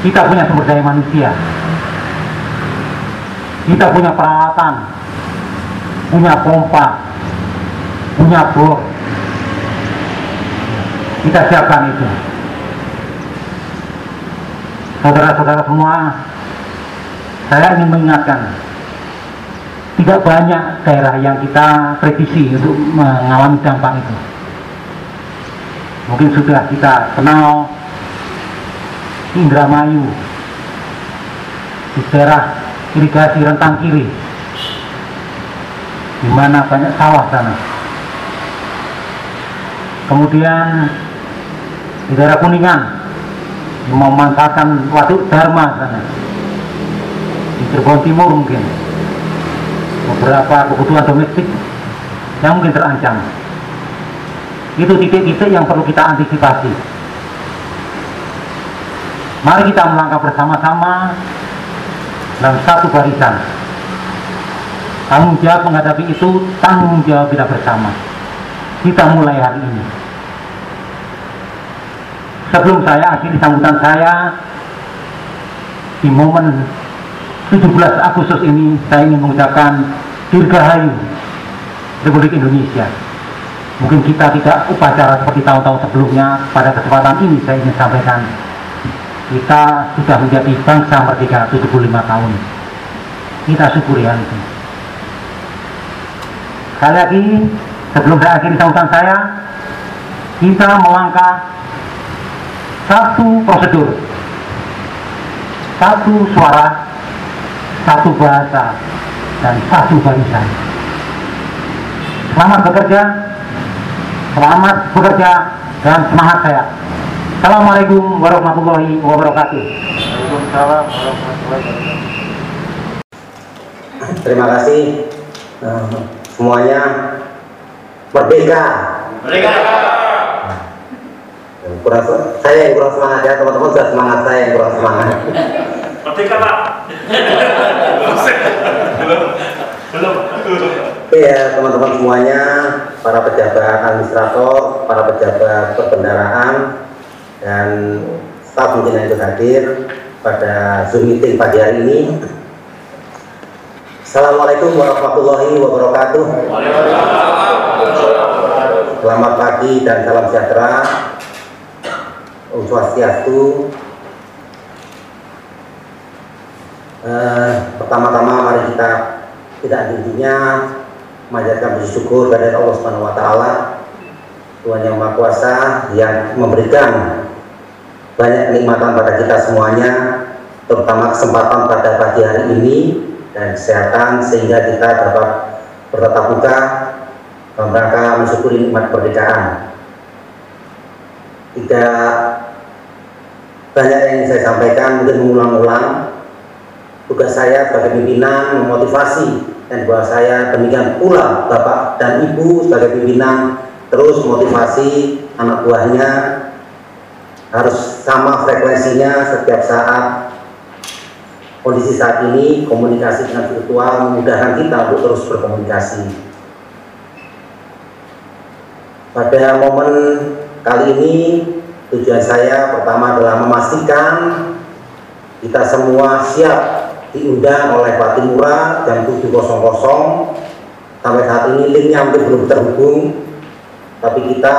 Kita punya sumber daya manusia. Kita punya peralatan, punya pompa, punya bor. Kita siapkan itu. Saudara-saudara semua, saya ingin mengingatkan, tidak banyak daerah yang kita prediksi untuk mengalami dampak itu. Mungkin sudah kita kenal Indramayu, di daerah irigasi rentang kiri, di mana banyak sawah sana. Kemudian di daerah Kuningan, memanfaatkan waduk Dharma sana. Di Cirebon Timur mungkin. Beberapa kebutuhan domestik yang mungkin terancam. Itu titik-titik yang perlu kita antisipasi. Mari kita melangkah bersama-sama dalam satu barisan tanggung jawab menghadapi itu tanggung jawab kita bersama kita mulai hari ini sebelum saya akhiri sambutan saya di momen 17 Agustus ini saya ingin mengucapkan Dirgahayu Republik Indonesia. Mungkin kita tidak upacara seperti tahun-tahun sebelumnya. Pada kesempatan ini saya ingin sampaikan kita sudah menjadi bangsa merdeka 75 tahun. Kita syukuri hal itu. Sekali lagi sebelum saya akhiri sambutan saya, kita melangkah satu prosedur, satu suara, satu bahasa, dan satu barisan. Selamat bekerja, selamat bekerja, dan semangat saya. Assalamualaikum warahmatullahi wabarakatuh. Waalaikumsalam warahmatullahi wabarakatuh. Terima kasih semuanya. Merdeka. Merdeka. Kurang, saya yang kurang semangat ya teman-teman sudah semangat saya yang kurang semangat. Merdeka, Pak. belum. Belum. Iya teman-teman semuanya, para pejabat administrator, para pejabat perbendaraan, dan staf mungkin yang hadir pada Zoom meeting pagi hari ini. Assalamualaikum warahmatullahi wabarakatuh. Selamat pagi dan salam sejahtera. Om Swastiastu. Eh, Pertama-tama mari kita tidak intinya mengajarkan bersyukur kepada Allah Subhanahu wa taala Tuhan yang Maha Kuasa yang memberikan banyak kenikmatan pada kita semuanya terutama kesempatan pada pagi hari ini dan kesehatan sehingga kita dapat bertatap muka dalam rangka mensyukuri nikmat kemerdekaan. Tidak banyak yang saya sampaikan mungkin mengulang-ulang tugas saya sebagai pimpinan memotivasi dan bahwa saya demikian pula Bapak dan Ibu sebagai pimpinan terus motivasi anak buahnya harus sama frekuensinya setiap saat kondisi saat ini komunikasi dengan virtual memudahkan kita untuk terus berkomunikasi. Pada momen kali ini tujuan saya pertama adalah memastikan kita semua siap diundang oleh Pak Timura jam 7.00 sampai saat ini linknya mungkin belum terhubung tapi kita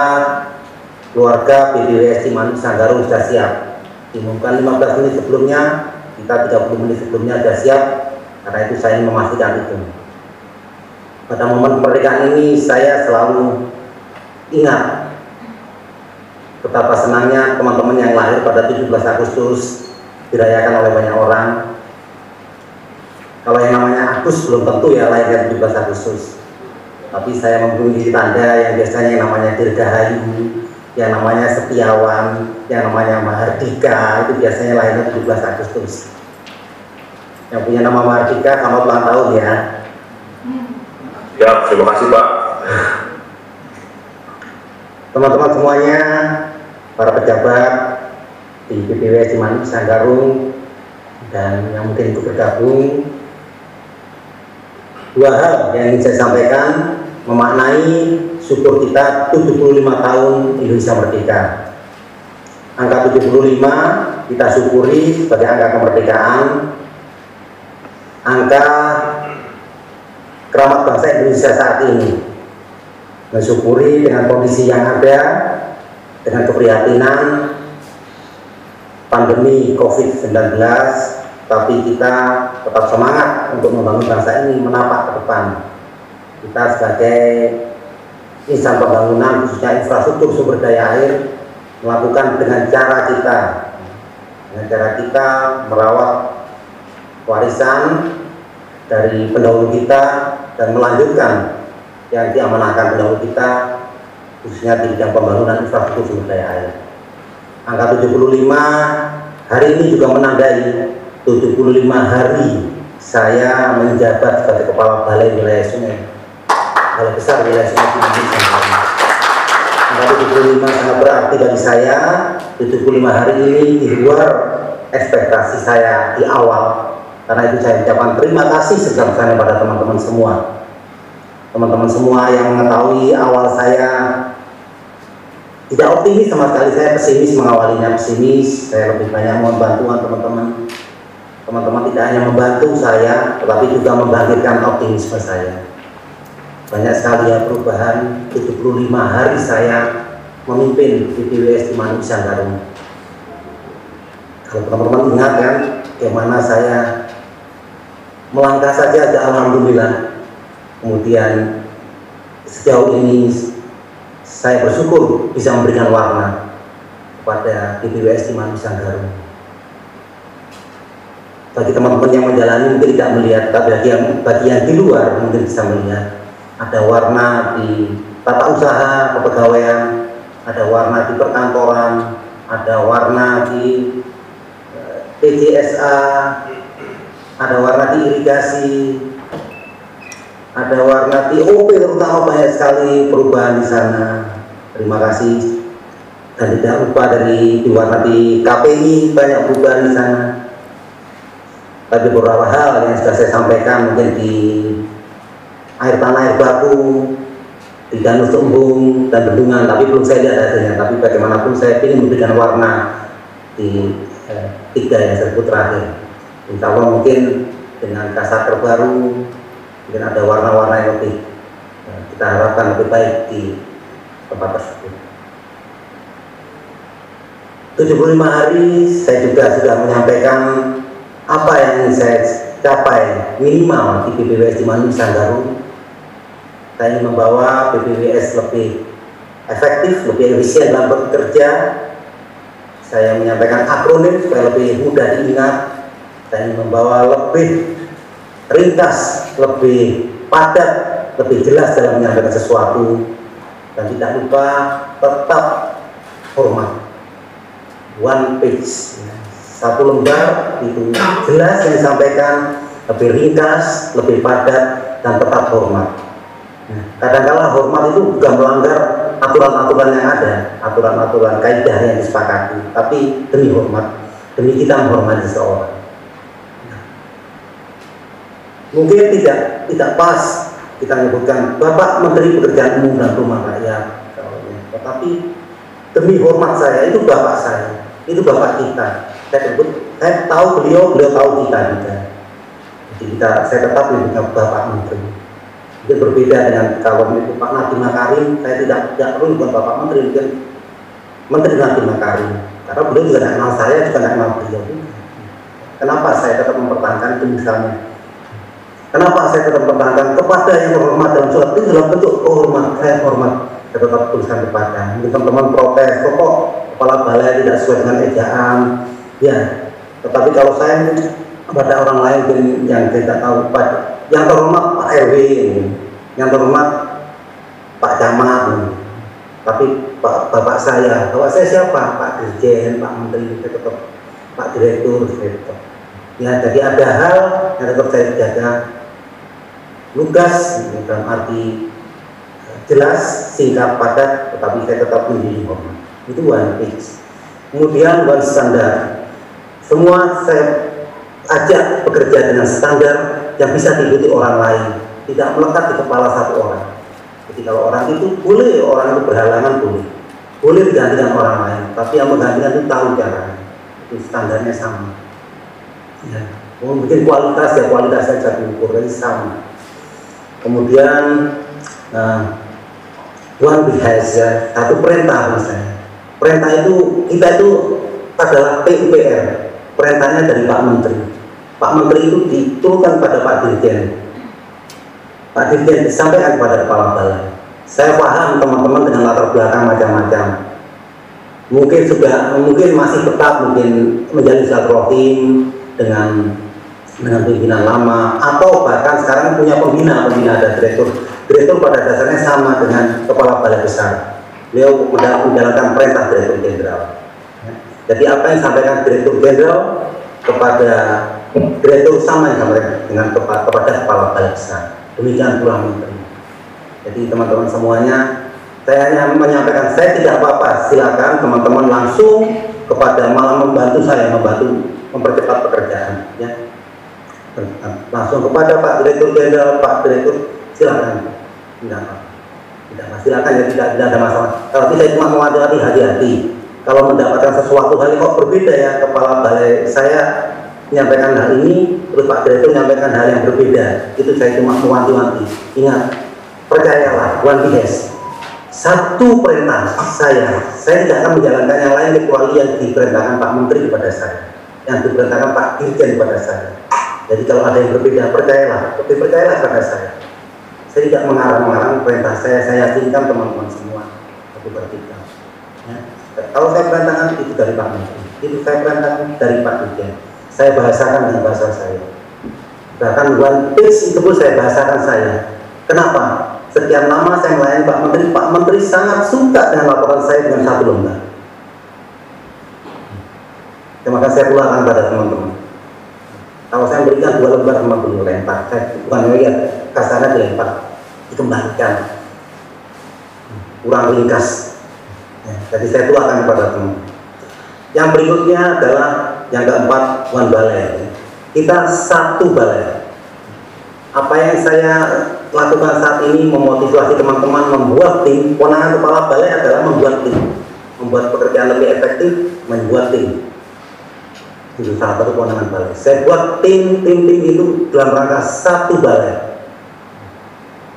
keluarga BDWS Cimanuk Sanggaru sudah siap. Diumumkan 15 menit sebelumnya kita 30 menit sebelumnya sudah siap karena itu saya ingin memastikan itu. Pada momen kemerdekaan ini saya selalu ingat betapa senangnya teman-teman yang lahir pada 17 Agustus dirayakan oleh banyak orang. Kalau yang namanya Agus belum tentu ya lahirnya 17 Agustus. Tapi saya mempunyai tanda yang biasanya yang namanya Dirgahayu yang namanya Setiawan yang namanya Mahardika itu biasanya lahirnya 17 Agustus. Yang punya nama Mahardika selamat ulang tahun ya. Ya, terima kasih, Pak. teman-teman semuanya para pejabat di BPW Cimanuk Sanggarung dan yang mungkin ikut bergabung dua hal yang ingin saya sampaikan memaknai syukur kita 75 tahun Indonesia Merdeka. Angka 75 kita syukuri sebagai angka kemerdekaan. Angka keramat bangsa Indonesia saat ini. Mensyukuri dengan kondisi yang ada dengan keprihatinan pandemi COVID-19 tapi kita tetap semangat untuk membangun bangsa ini menapak ke depan. Kita sebagai insan pembangunan khususnya infrastruktur sumber daya air melakukan dengan cara kita dengan cara kita merawat warisan dari pendahulu kita dan melanjutkan yang diamanahkan pendahulu kita khususnya di bidang pembangunan infrastruktur sumber daya air. Angka 75 hari ini juga menandai 75 hari saya menjabat sebagai kepala balai wilayah sungai balai besar wilayah sungai Indonesia. Angka 75 sangat berarti bagi saya. 75 hari ini di luar ekspektasi saya di awal. Karena itu saya ucapkan terima kasih sebesar-besarnya pada teman-teman semua. Teman-teman semua yang mengetahui awal saya tidak optimis sama sekali. Saya pesimis mengawalinya pesimis. Saya lebih banyak mohon bantuan teman-teman. Teman-teman tidak hanya membantu saya tetapi juga membangkitkan optimisme saya banyak sekali ya perubahan 75 hari saya memimpin BPWS di Garung kalau teman-teman ingat kan bagaimana saya melangkah saja ada Alhamdulillah. Kemudian sejauh ini saya bersyukur bisa memberikan warna kepada BPWS di Manusanggaru. Bagi teman-teman yang menjalani mungkin tidak melihat, tapi bagi yang, bagi yang di luar mungkin bisa melihat ada warna di tata usaha kepegawaian, ada warna di perkantoran, ada warna di eh, PJSA, ada warna di irigasi, ada warna di OP terutama banyak sekali perubahan di sana. Terima kasih. Dan tidak lupa dari di warna di KPI banyak perubahan di sana. Tapi beberapa hal yang sudah saya sampaikan mungkin di air tanah air baku di danau dan bendungan. Tapi belum saya lihat hasilnya. Tapi bagaimanapun saya ingin memberikan warna di eh, tiga yang saya sebut terakhir. Insya Allah mungkin dengan kasar terbaru mungkin ada warna-warna yang lebih eh, kita harapkan lebih baik di tempat tersebut. 75 hari saya juga sudah menyampaikan apa yang saya capai minimal di BPWS di Manusanggaru saya ingin membawa BPWS lebih efektif, lebih efisien dalam bekerja. Saya menyampaikan akronim supaya lebih mudah diingat. Ingin membawa lebih ringkas, lebih padat, lebih jelas dalam menyampaikan sesuatu. Dan tidak lupa tetap hormat. One page, satu lembar itu jelas yang disampaikan, lebih ringkas, lebih padat, dan tetap hormat kadang-kala hormat itu bukan melanggar aturan-aturan yang ada, aturan-aturan kaidah yang disepakati, tapi demi hormat, demi kita menghormati seseorang. Mungkin tidak tidak pas kita menyebutkan Bapak Menteri Pekerjaan Umum dan Rumah Rakyat, tetapi demi hormat saya itu Bapak saya, itu Bapak kita. Saya sebut, saya tahu beliau, beliau tahu kita juga. Jadi kita, saya tetap menyebutkan Bapak Menteri mungkin berbeda dengan kalau itu. Pak Nadiem Makarim saya tidak tidak perlu buat Bapak Menteri mungkin Menteri Nadiem Makarim. Karena beliau juga tidak kenal saya juga tidak kenal beliau kenapa saya tetap mempertahankan itu misalnya? Kenapa saya tetap mempertahankan kepada yang hormat dalam surat itu dalam bentuk hormat saya hormat saya tetap tuliskan kepada. Mungkin teman-teman protes pokok kepala balai tidak sesuai dengan ejaan. Ya tetapi kalau saya kepada orang lain yang tidak tahu pada yang terhormat Pak RW yang terhormat Pak Camat tapi Pak, Bapak saya, Bapak saya siapa? Pak Dirjen, Pak Menteri, tetap Pak Direktur, tetap. Ya, jadi ada hal yang tetap saya jaga lugas dalam arti eh, jelas, singkat, padat, tetapi saya tetap menjadi hormat. Itu one page. Kemudian one standar. Semua saya ajak bekerja dengan standar yang bisa diikuti orang lain, tidak melekat di kepala satu orang. Jadi kalau orang itu boleh orang itu berhalangan boleh, boleh digantikan orang lain, tapi yang menggantikan itu tahu caranya, itu standarnya sama. Ya. Oh, mungkin kualitas ya kualitas saja diukur sama. Kemudian nah, one behavior satu perintah misalnya. Perintah itu kita itu adalah PUPR, perintahnya dari Pak Menteri Pak Menteri itu diturunkan pada Pak Dirjen. Pak Dirjen disampaikan kepada Kepala Balai. Saya paham teman-teman dengan latar belakang macam-macam. Mungkin sudah, mungkin masih tetap mungkin menjadi silaturahim dengan dengan pimpinan lama atau bahkan sekarang punya pembina, pembina ada direktur. Direktur pada dasarnya sama dengan kepala balai besar. Beliau menjalankan perintah direktur jenderal. Jadi apa yang disampaikan direktur jenderal kepada direktur sama yang mereka dengan kepada, kepada kepala balai besar. Demikian pula menteri. Jadi teman-teman semuanya, saya hanya menyampaikan saya tidak apa-apa. Silakan teman-teman langsung kepada malah membantu saya membantu mempercepat pekerjaan. Ya. Langsung kepada Pak Direktur Jenderal, Pak Direktur, silakan. Tidak apa. Tidak apa. Silakan ya tidak, tidak ada masalah. Kalau tidak cuma mewajibkan hati-hati. Kalau mendapatkan sesuatu hal kok berbeda ya kepala balai saya menyampaikan hal ini, terus Pak Direktur menyampaikan hal yang berbeda. Itu saya cuma mewanti-wanti. Ingat, percayalah, one BS. Satu perintah saya, saya tidak akan menjalankan yang lain kecuali yang diperintahkan Pak Menteri kepada saya, yang diperintahkan Pak Dirjen kepada saya. Jadi kalau ada yang berbeda, percayalah, lebih percayalah kepada saya. Saya tidak mengarang-arang perintah saya, saya yakinkan teman-teman semua itu. Ya. Kalau saya perintahkan itu dari Pak Menteri, itu saya perintahkan dari Pak Dirjen. Saya bahasakan dengan bahasa saya. Bahkan one page itu pun saya bahasakan saya. Kenapa? Sekian lama saya melayani Pak Menteri, Pak Menteri sangat suka dengan laporan saya dengan satu lembar. Terima kasih saya pulangkan pada teman-teman. Kalau saya berikan dua lembar sama beliau lempar, saya bukan melihat kasarnya dilempar, dikembalikan, kurang ringkas. Ya, jadi saya tuakan kepada teman. Yang berikutnya adalah yang keempat one balai. Kita satu balai. Apa yang saya lakukan saat ini memotivasi teman-teman membuat tim. Kewenangan kepala balai adalah membuat tim, membuat pekerjaan lebih efektif, membuat tim itu salah satu kewenangan balai. Saya buat tim tim tim itu dalam rangka satu balai.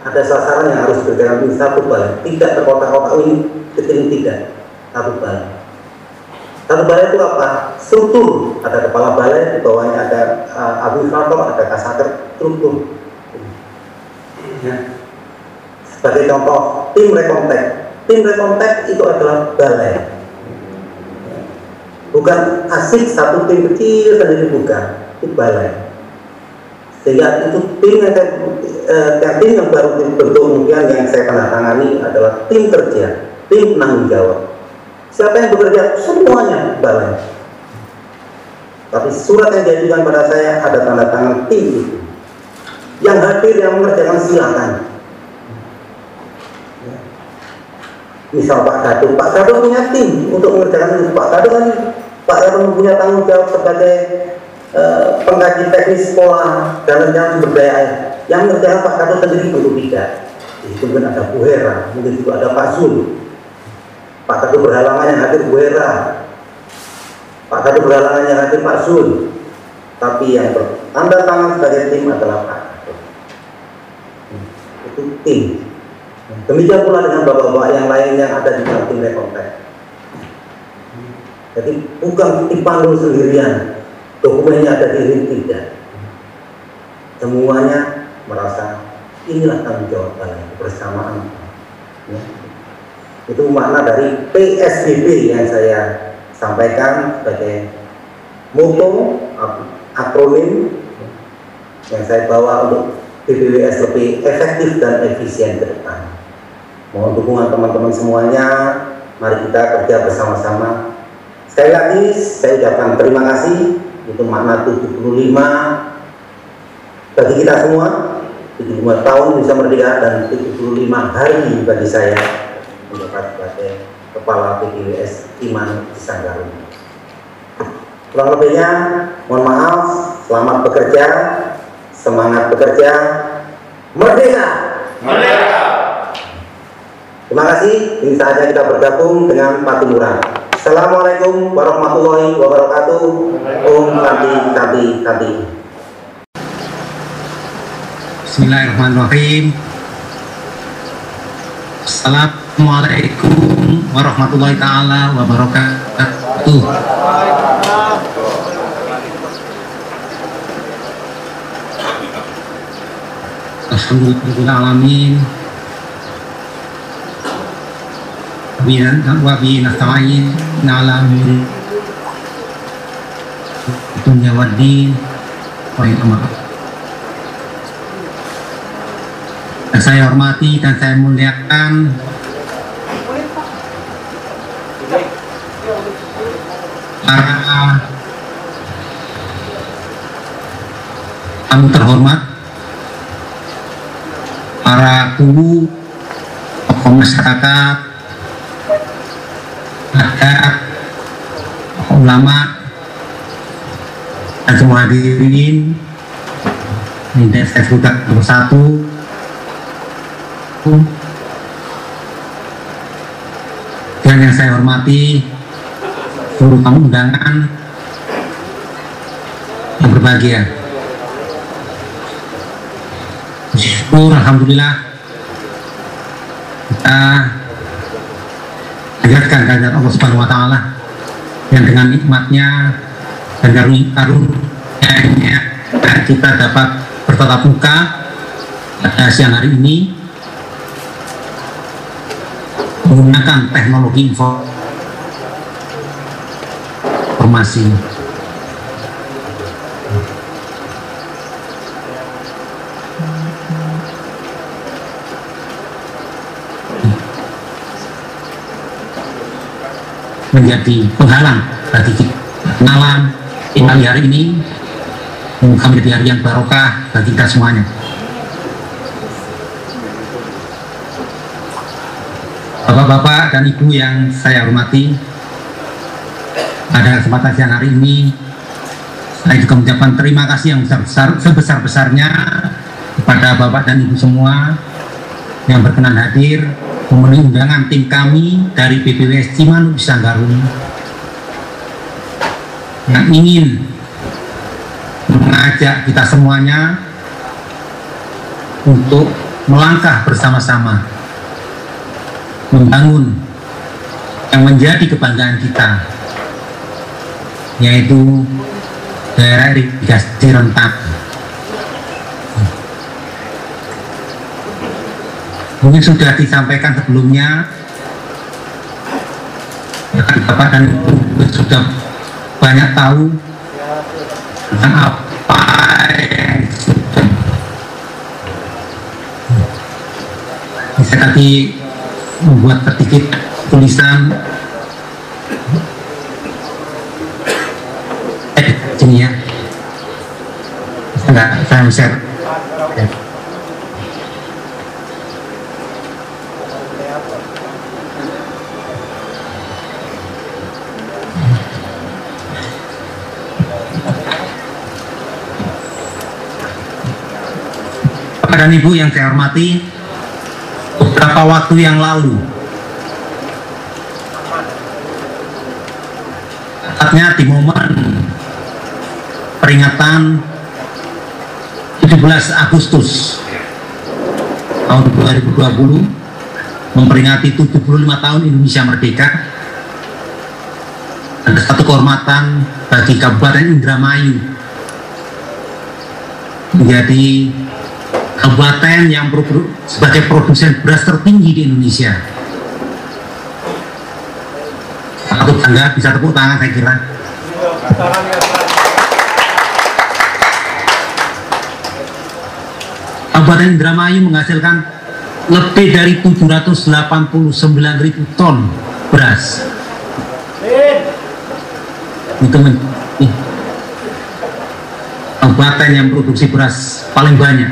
Ada sasaran yang harus berjalan di satu balai, tidak terkotak-kotak ini kecil tidak satu balai. Satu balai itu apa? Struktur. Ada kepala balai, di bawahnya ada uh, administrator, ada kasaker, struktur. Ya. Sebagai contoh, tim rekontek. Tim rekontek itu adalah balai bukan asik satu tim kecil sendiri bukan itu balai sehingga itu tim yang eh, tim yang baru bentuk kemudian yang saya tangani adalah tim kerja tim penanggung jawab siapa yang bekerja semuanya balai tapi surat yang diajukan pada saya ada tanda tangan tim yang hadir yang mengerjakan silakan misal Pak Kado, Pak Kado punya tim untuk mengerjakan itu. Pak Kado kan Pak RW punya tanggung jawab sebagai uh, pengkaji teknis sekolah dan rencana sumber daya air. Yang mengerjakan Pak Kato sendiri tentu tidak. Itu mungkin ada Bu Hera, mungkin juga ada Pak Zul. Pak Kato berhalangan yang hadir Bu Hera. Pak Kato berhalangan yang hadir Pak Zul. Tapi yang bertanda tangan sebagai tim adalah Pak Kato. Itu tim. Demikian pula dengan bapak-bapak yang lain yang ada di dalam tim rekontek jadi bukan dipanggil sendirian, dokumennya ada di tidak. Semuanya merasa inilah tanggung jawab kalian bersamaan. Ya. Itu makna dari PSBB yang saya sampaikan sebagai moto akronim yang saya bawa untuk BPWS lebih efektif dan efisien ke depan. Mohon dukungan teman-teman semuanya. Mari kita kerja bersama-sama Sekali lagi saya ucapkan terima kasih itu makna 75 bagi kita semua 75 tahun bisa merdeka dan 75 hari bagi saya mendapat sebagai kepala PPWS Iman Sanggaru. Kurang lebihnya mohon maaf, selamat bekerja, semangat bekerja, merdeka. Merdeka. Terima kasih, ini saatnya kita bergabung dengan Patimura. Assalamualaikum warahmatullahi wabarakatuh. Om Santi Santi Santi. Bismillahirrahmanirrahim. Assalamualaikum warahmatullahi taala wabarakatuh. Alhamdulillahirrahmanirrahim. wabi nasta'in ala dunia wadi wa dan saya hormati dan saya muliakan para tamu terhormat para guru tokoh masyarakat ada ulama dan semua hadirin ini saya sebutkan nomor satu. Dan yang saya hormati seluruh tamu undangan yang berbahagia. Syukur Alhamdulillah kita ajarkan kehadirat Allah Subhanahu wa taala yang dengan nikmatnya dan karunia kita dapat bertatap muka pada siang hari ini menggunakan teknologi informasi menjadi penghalang bagi kita. Kenalan hari ini semoga menjadi hari yang barokah bagi kita semuanya. Bapak-bapak dan ibu yang saya hormati pada kesempatan siang hari ini saya juga mengucapkan terima kasih yang besar-besar sebesar-besarnya kepada bapak dan ibu semua yang berkenan hadir memenuhi undangan tim kami dari BPWS Cimanuk Sanggarung. Yang ingin mengajak kita semuanya untuk melangkah bersama-sama membangun yang menjadi kebanggaan kita yaitu daerah irigasi rentak mungkin sudah disampaikan sebelumnya Bapak dan Ibu sudah banyak tahu tentang apa yang sudah saya tadi membuat sedikit tulisan eh sini ya enggak saya share ya. Dan Ibu yang saya hormati, beberapa waktu yang lalu, tepatnya di momen peringatan 17 Agustus tahun 2020 memperingati 75 tahun Indonesia Merdeka ada satu kehormatan bagi Kabupaten Indramayu menjadi kabupaten yang sebagai produsen beras tertinggi di Indonesia. Patut bangga, bisa tepuk tangan saya kira. Kabupaten Indramayu menghasilkan lebih dari 789 ribu ton beras. Itu men kabupaten yang produksi beras paling banyak.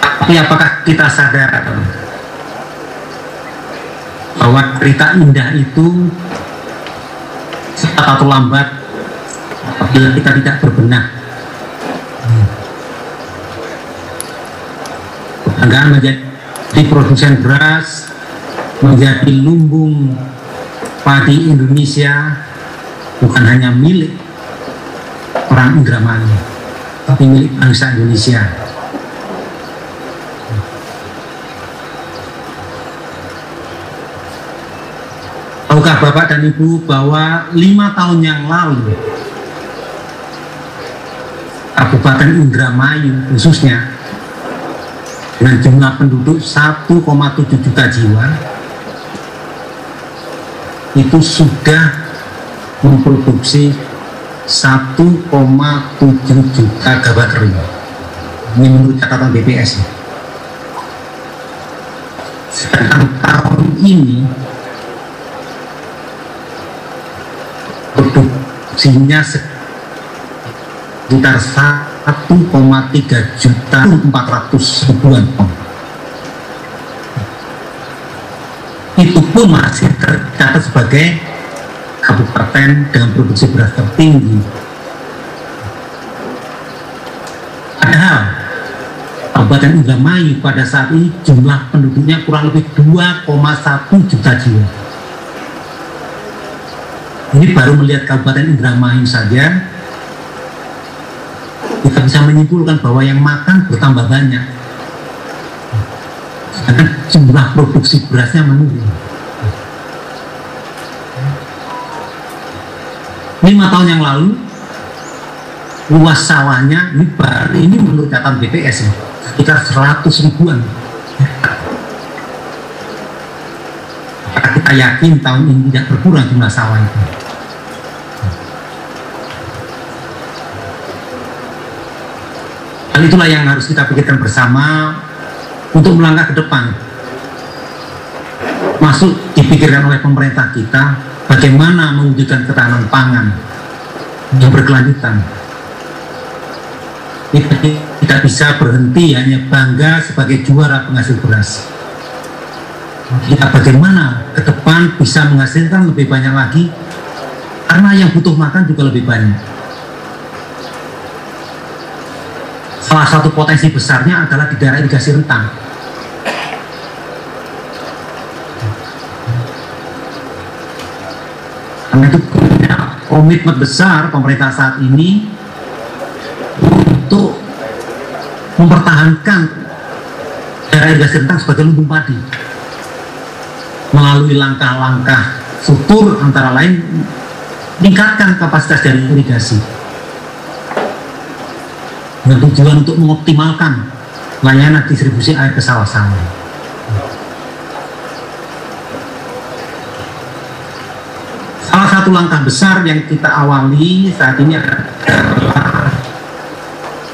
Tapi apakah kita sadar bahwa cerita indah itu atau lambat apabila kita tidak berbenah. Kebanggaan menjadi produsen beras, menjadi lumbung padi Indonesia bukan hanya milik orang Indramayu, tapi milik bangsa Indonesia. Tahukah Bapak dan Ibu bahwa lima tahun yang lalu Kabupaten Indramayu khususnya dengan jumlah penduduk 1,7 juta jiwa itu sudah memproduksi 1,7 juta gabah kering. Ini menurut catatan BPS. Sedangkan tahun ini produksinya sekitar 1,3 juta 400 ribuan ton. Itu pun masih tercatat sebagai kabupaten dengan produksi beras tertinggi. Padahal Kabupaten Indramayu pada saat ini jumlah penduduknya kurang lebih 2,1 juta jiwa. Ini baru melihat Kabupaten Indramayu saja, kita bisa menyimpulkan bahwa yang makan bertambah banyak. Karena jumlah produksi berasnya menurun. lima tahun yang lalu luas sawahnya ini baru ini menurut catatan BPS sekitar 100 ribuan kita yakin tahun ini tidak berkurang jumlah sawah itu itulah yang harus kita pikirkan bersama untuk melangkah ke depan. Masuk dipikirkan oleh pemerintah kita bagaimana mewujudkan ketahanan pangan yang berkelanjutan. Kita tidak bisa berhenti hanya bangga sebagai juara penghasil beras. Kita bagaimana ke depan bisa menghasilkan lebih banyak lagi? Karena yang butuh makan juga lebih banyak salah satu potensi besarnya adalah di daerah irigasi rentang karena itu punya komitmen besar pemerintah saat ini untuk mempertahankan daerah irigasi rentang sebagai lumbung padi. Melalui langkah-langkah struktur antara lain meningkatkan kapasitas dari irigasi dengan tujuan untuk mengoptimalkan layanan distribusi air ke sawah-sawah. Salah satu langkah besar yang kita awali saat ini adalah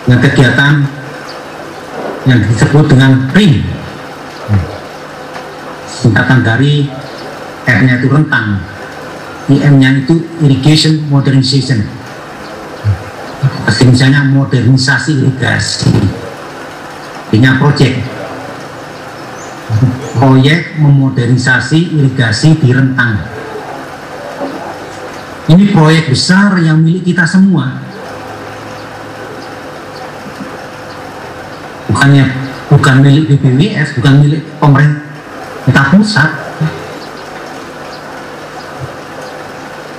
dengan kegiatan yang disebut dengan RIM singkatan dari R-nya itu rentang IM-nya itu Irrigation Modernization misalnya modernisasi irigasi. Ini proyek proyek memodernisasi irigasi di rentang. Ini proyek besar yang milik kita semua. Bukannya bukan milik BPWS bukan milik pemerintah pusat.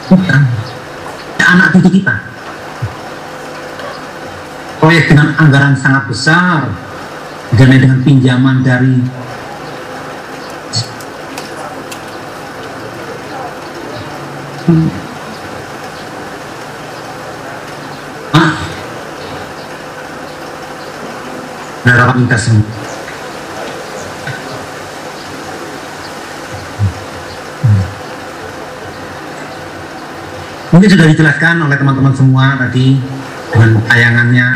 Bukan. Anak cucu kita proyek dengan anggaran sangat besar dengan dengan pinjaman dari ah, harapan kita semua. Mungkin sudah dijelaskan oleh teman-teman semua tadi dengan tayangannya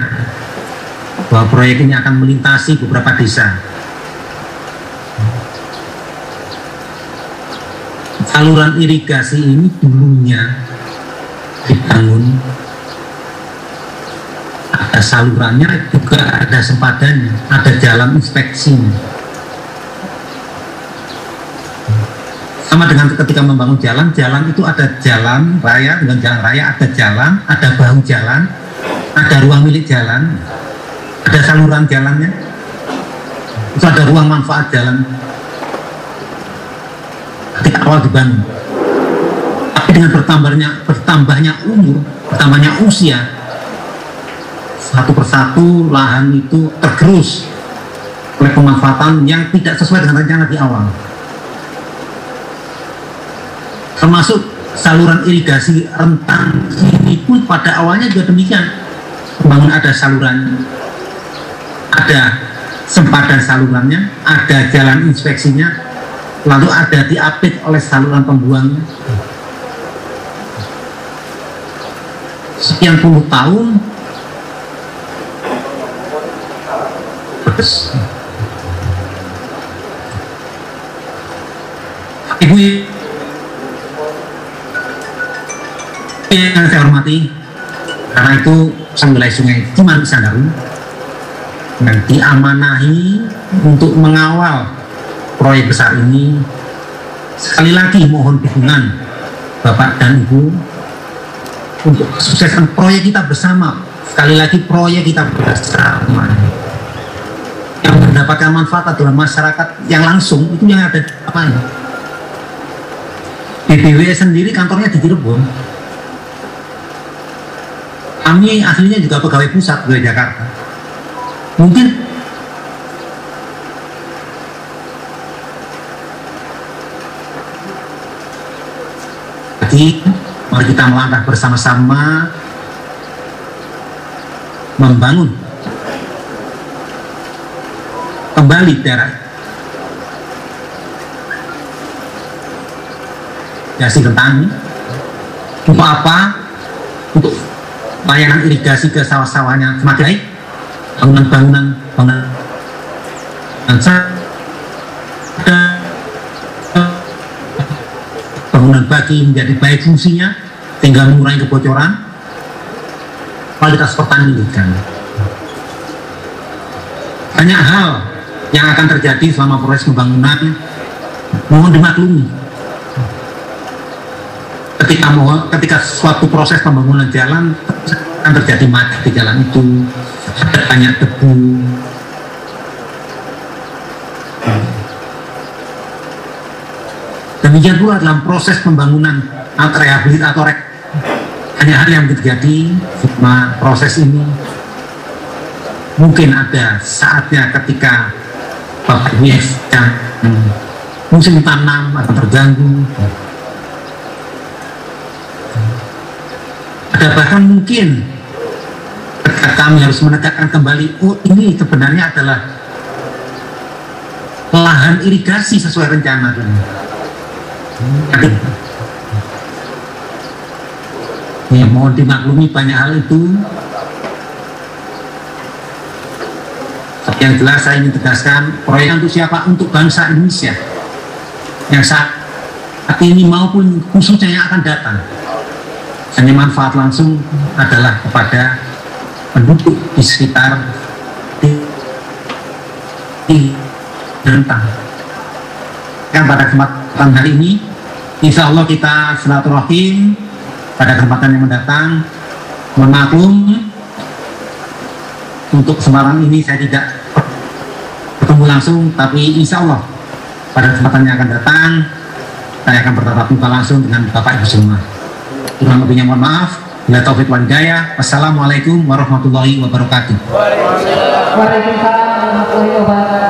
bahwa proyek ini akan melintasi beberapa desa. Saluran irigasi ini dulunya dibangun ada salurannya juga ada sempadannya, ada jalan inspeksinya. Sama dengan ketika membangun jalan, jalan itu ada jalan raya dengan jalan raya, ada jalan, ada bahu jalan, ada ruang milik jalan, ada saluran jalannya, itu ada ruang manfaat jalan. Ketika awal dibangun, tapi dengan bertambahnya bertambahnya umur, bertambahnya usia, satu persatu lahan itu tergerus oleh pemanfaatan yang tidak sesuai dengan rencana di awal. Termasuk saluran irigasi rentang ini pun pada awalnya juga demikian bangun ada saluran. Ada sempadan salurannya ada jalan inspeksinya lalu ada diapit oleh saluran pembuangnya sekian puluh tahun ibu yang saya hormati karena itu wilayah sungai Cimanuk Sandaru yang diamanahi untuk mengawal proyek besar ini. Sekali lagi mohon dukungan Bapak dan Ibu untuk kesuksesan proyek kita bersama. Sekali lagi proyek kita bersama. Yang mendapatkan manfaat adalah masyarakat yang langsung. Itu yang ada apa ya BBW sendiri kantornya di Cirebon kami aslinya juga pegawai pusat di Jakarta. Mungkin jadi mari kita melangkah bersama-sama membangun kembali daerah. Irigasi kentang untuk apa? Untuk layanan irigasi ke sawah-sawahnya semakin baik bangunan-bangunan bangunan bangunan bagi menjadi baik fungsinya tinggal mengurangi kebocoran. Kualitas pertanian. Banyak hal yang akan terjadi selama proses pembangunan. Mohon dimaklumi. Ketika mau ketika suatu proses pembangunan jalan akan terjadi macet di jalan itu? Ada banyak debu? Demikian pula dalam proses pembangunan atau rehabilitasi atau rek hanya hal yang terjadi selama proses ini mungkin ada saatnya ketika Bapak Ibu yang musim tanam akan terganggu. Ada bahkan mungkin kami harus menegakkan kembali oh ini sebenarnya adalah lahan irigasi sesuai rencana. Ya mohon dimaklumi banyak hal itu. Yang jelas saya ingin tegaskan proyek untuk siapa? Untuk bangsa Indonesia. Yang saat ini maupun khususnya yang akan datang. Hanya manfaat langsung adalah kepada penduduk di sekitar di, di rentang. Kan pada kesempatan hari ini insya Allah kita silaturahim pada kesempatan yang mendatang. Mohon maklum untuk Semarang ini saya tidak bertemu langsung tapi insya Allah pada kesempatan yang akan datang saya akan bertatap muka langsung dengan Bapak Ibu semua. Kurang lebihnya mohon maaf bila taufik wal hidayah wassalamualaikum warahmatullahi wabarakatuh. Waalaikumsalam warahmatullahi wabarakatuh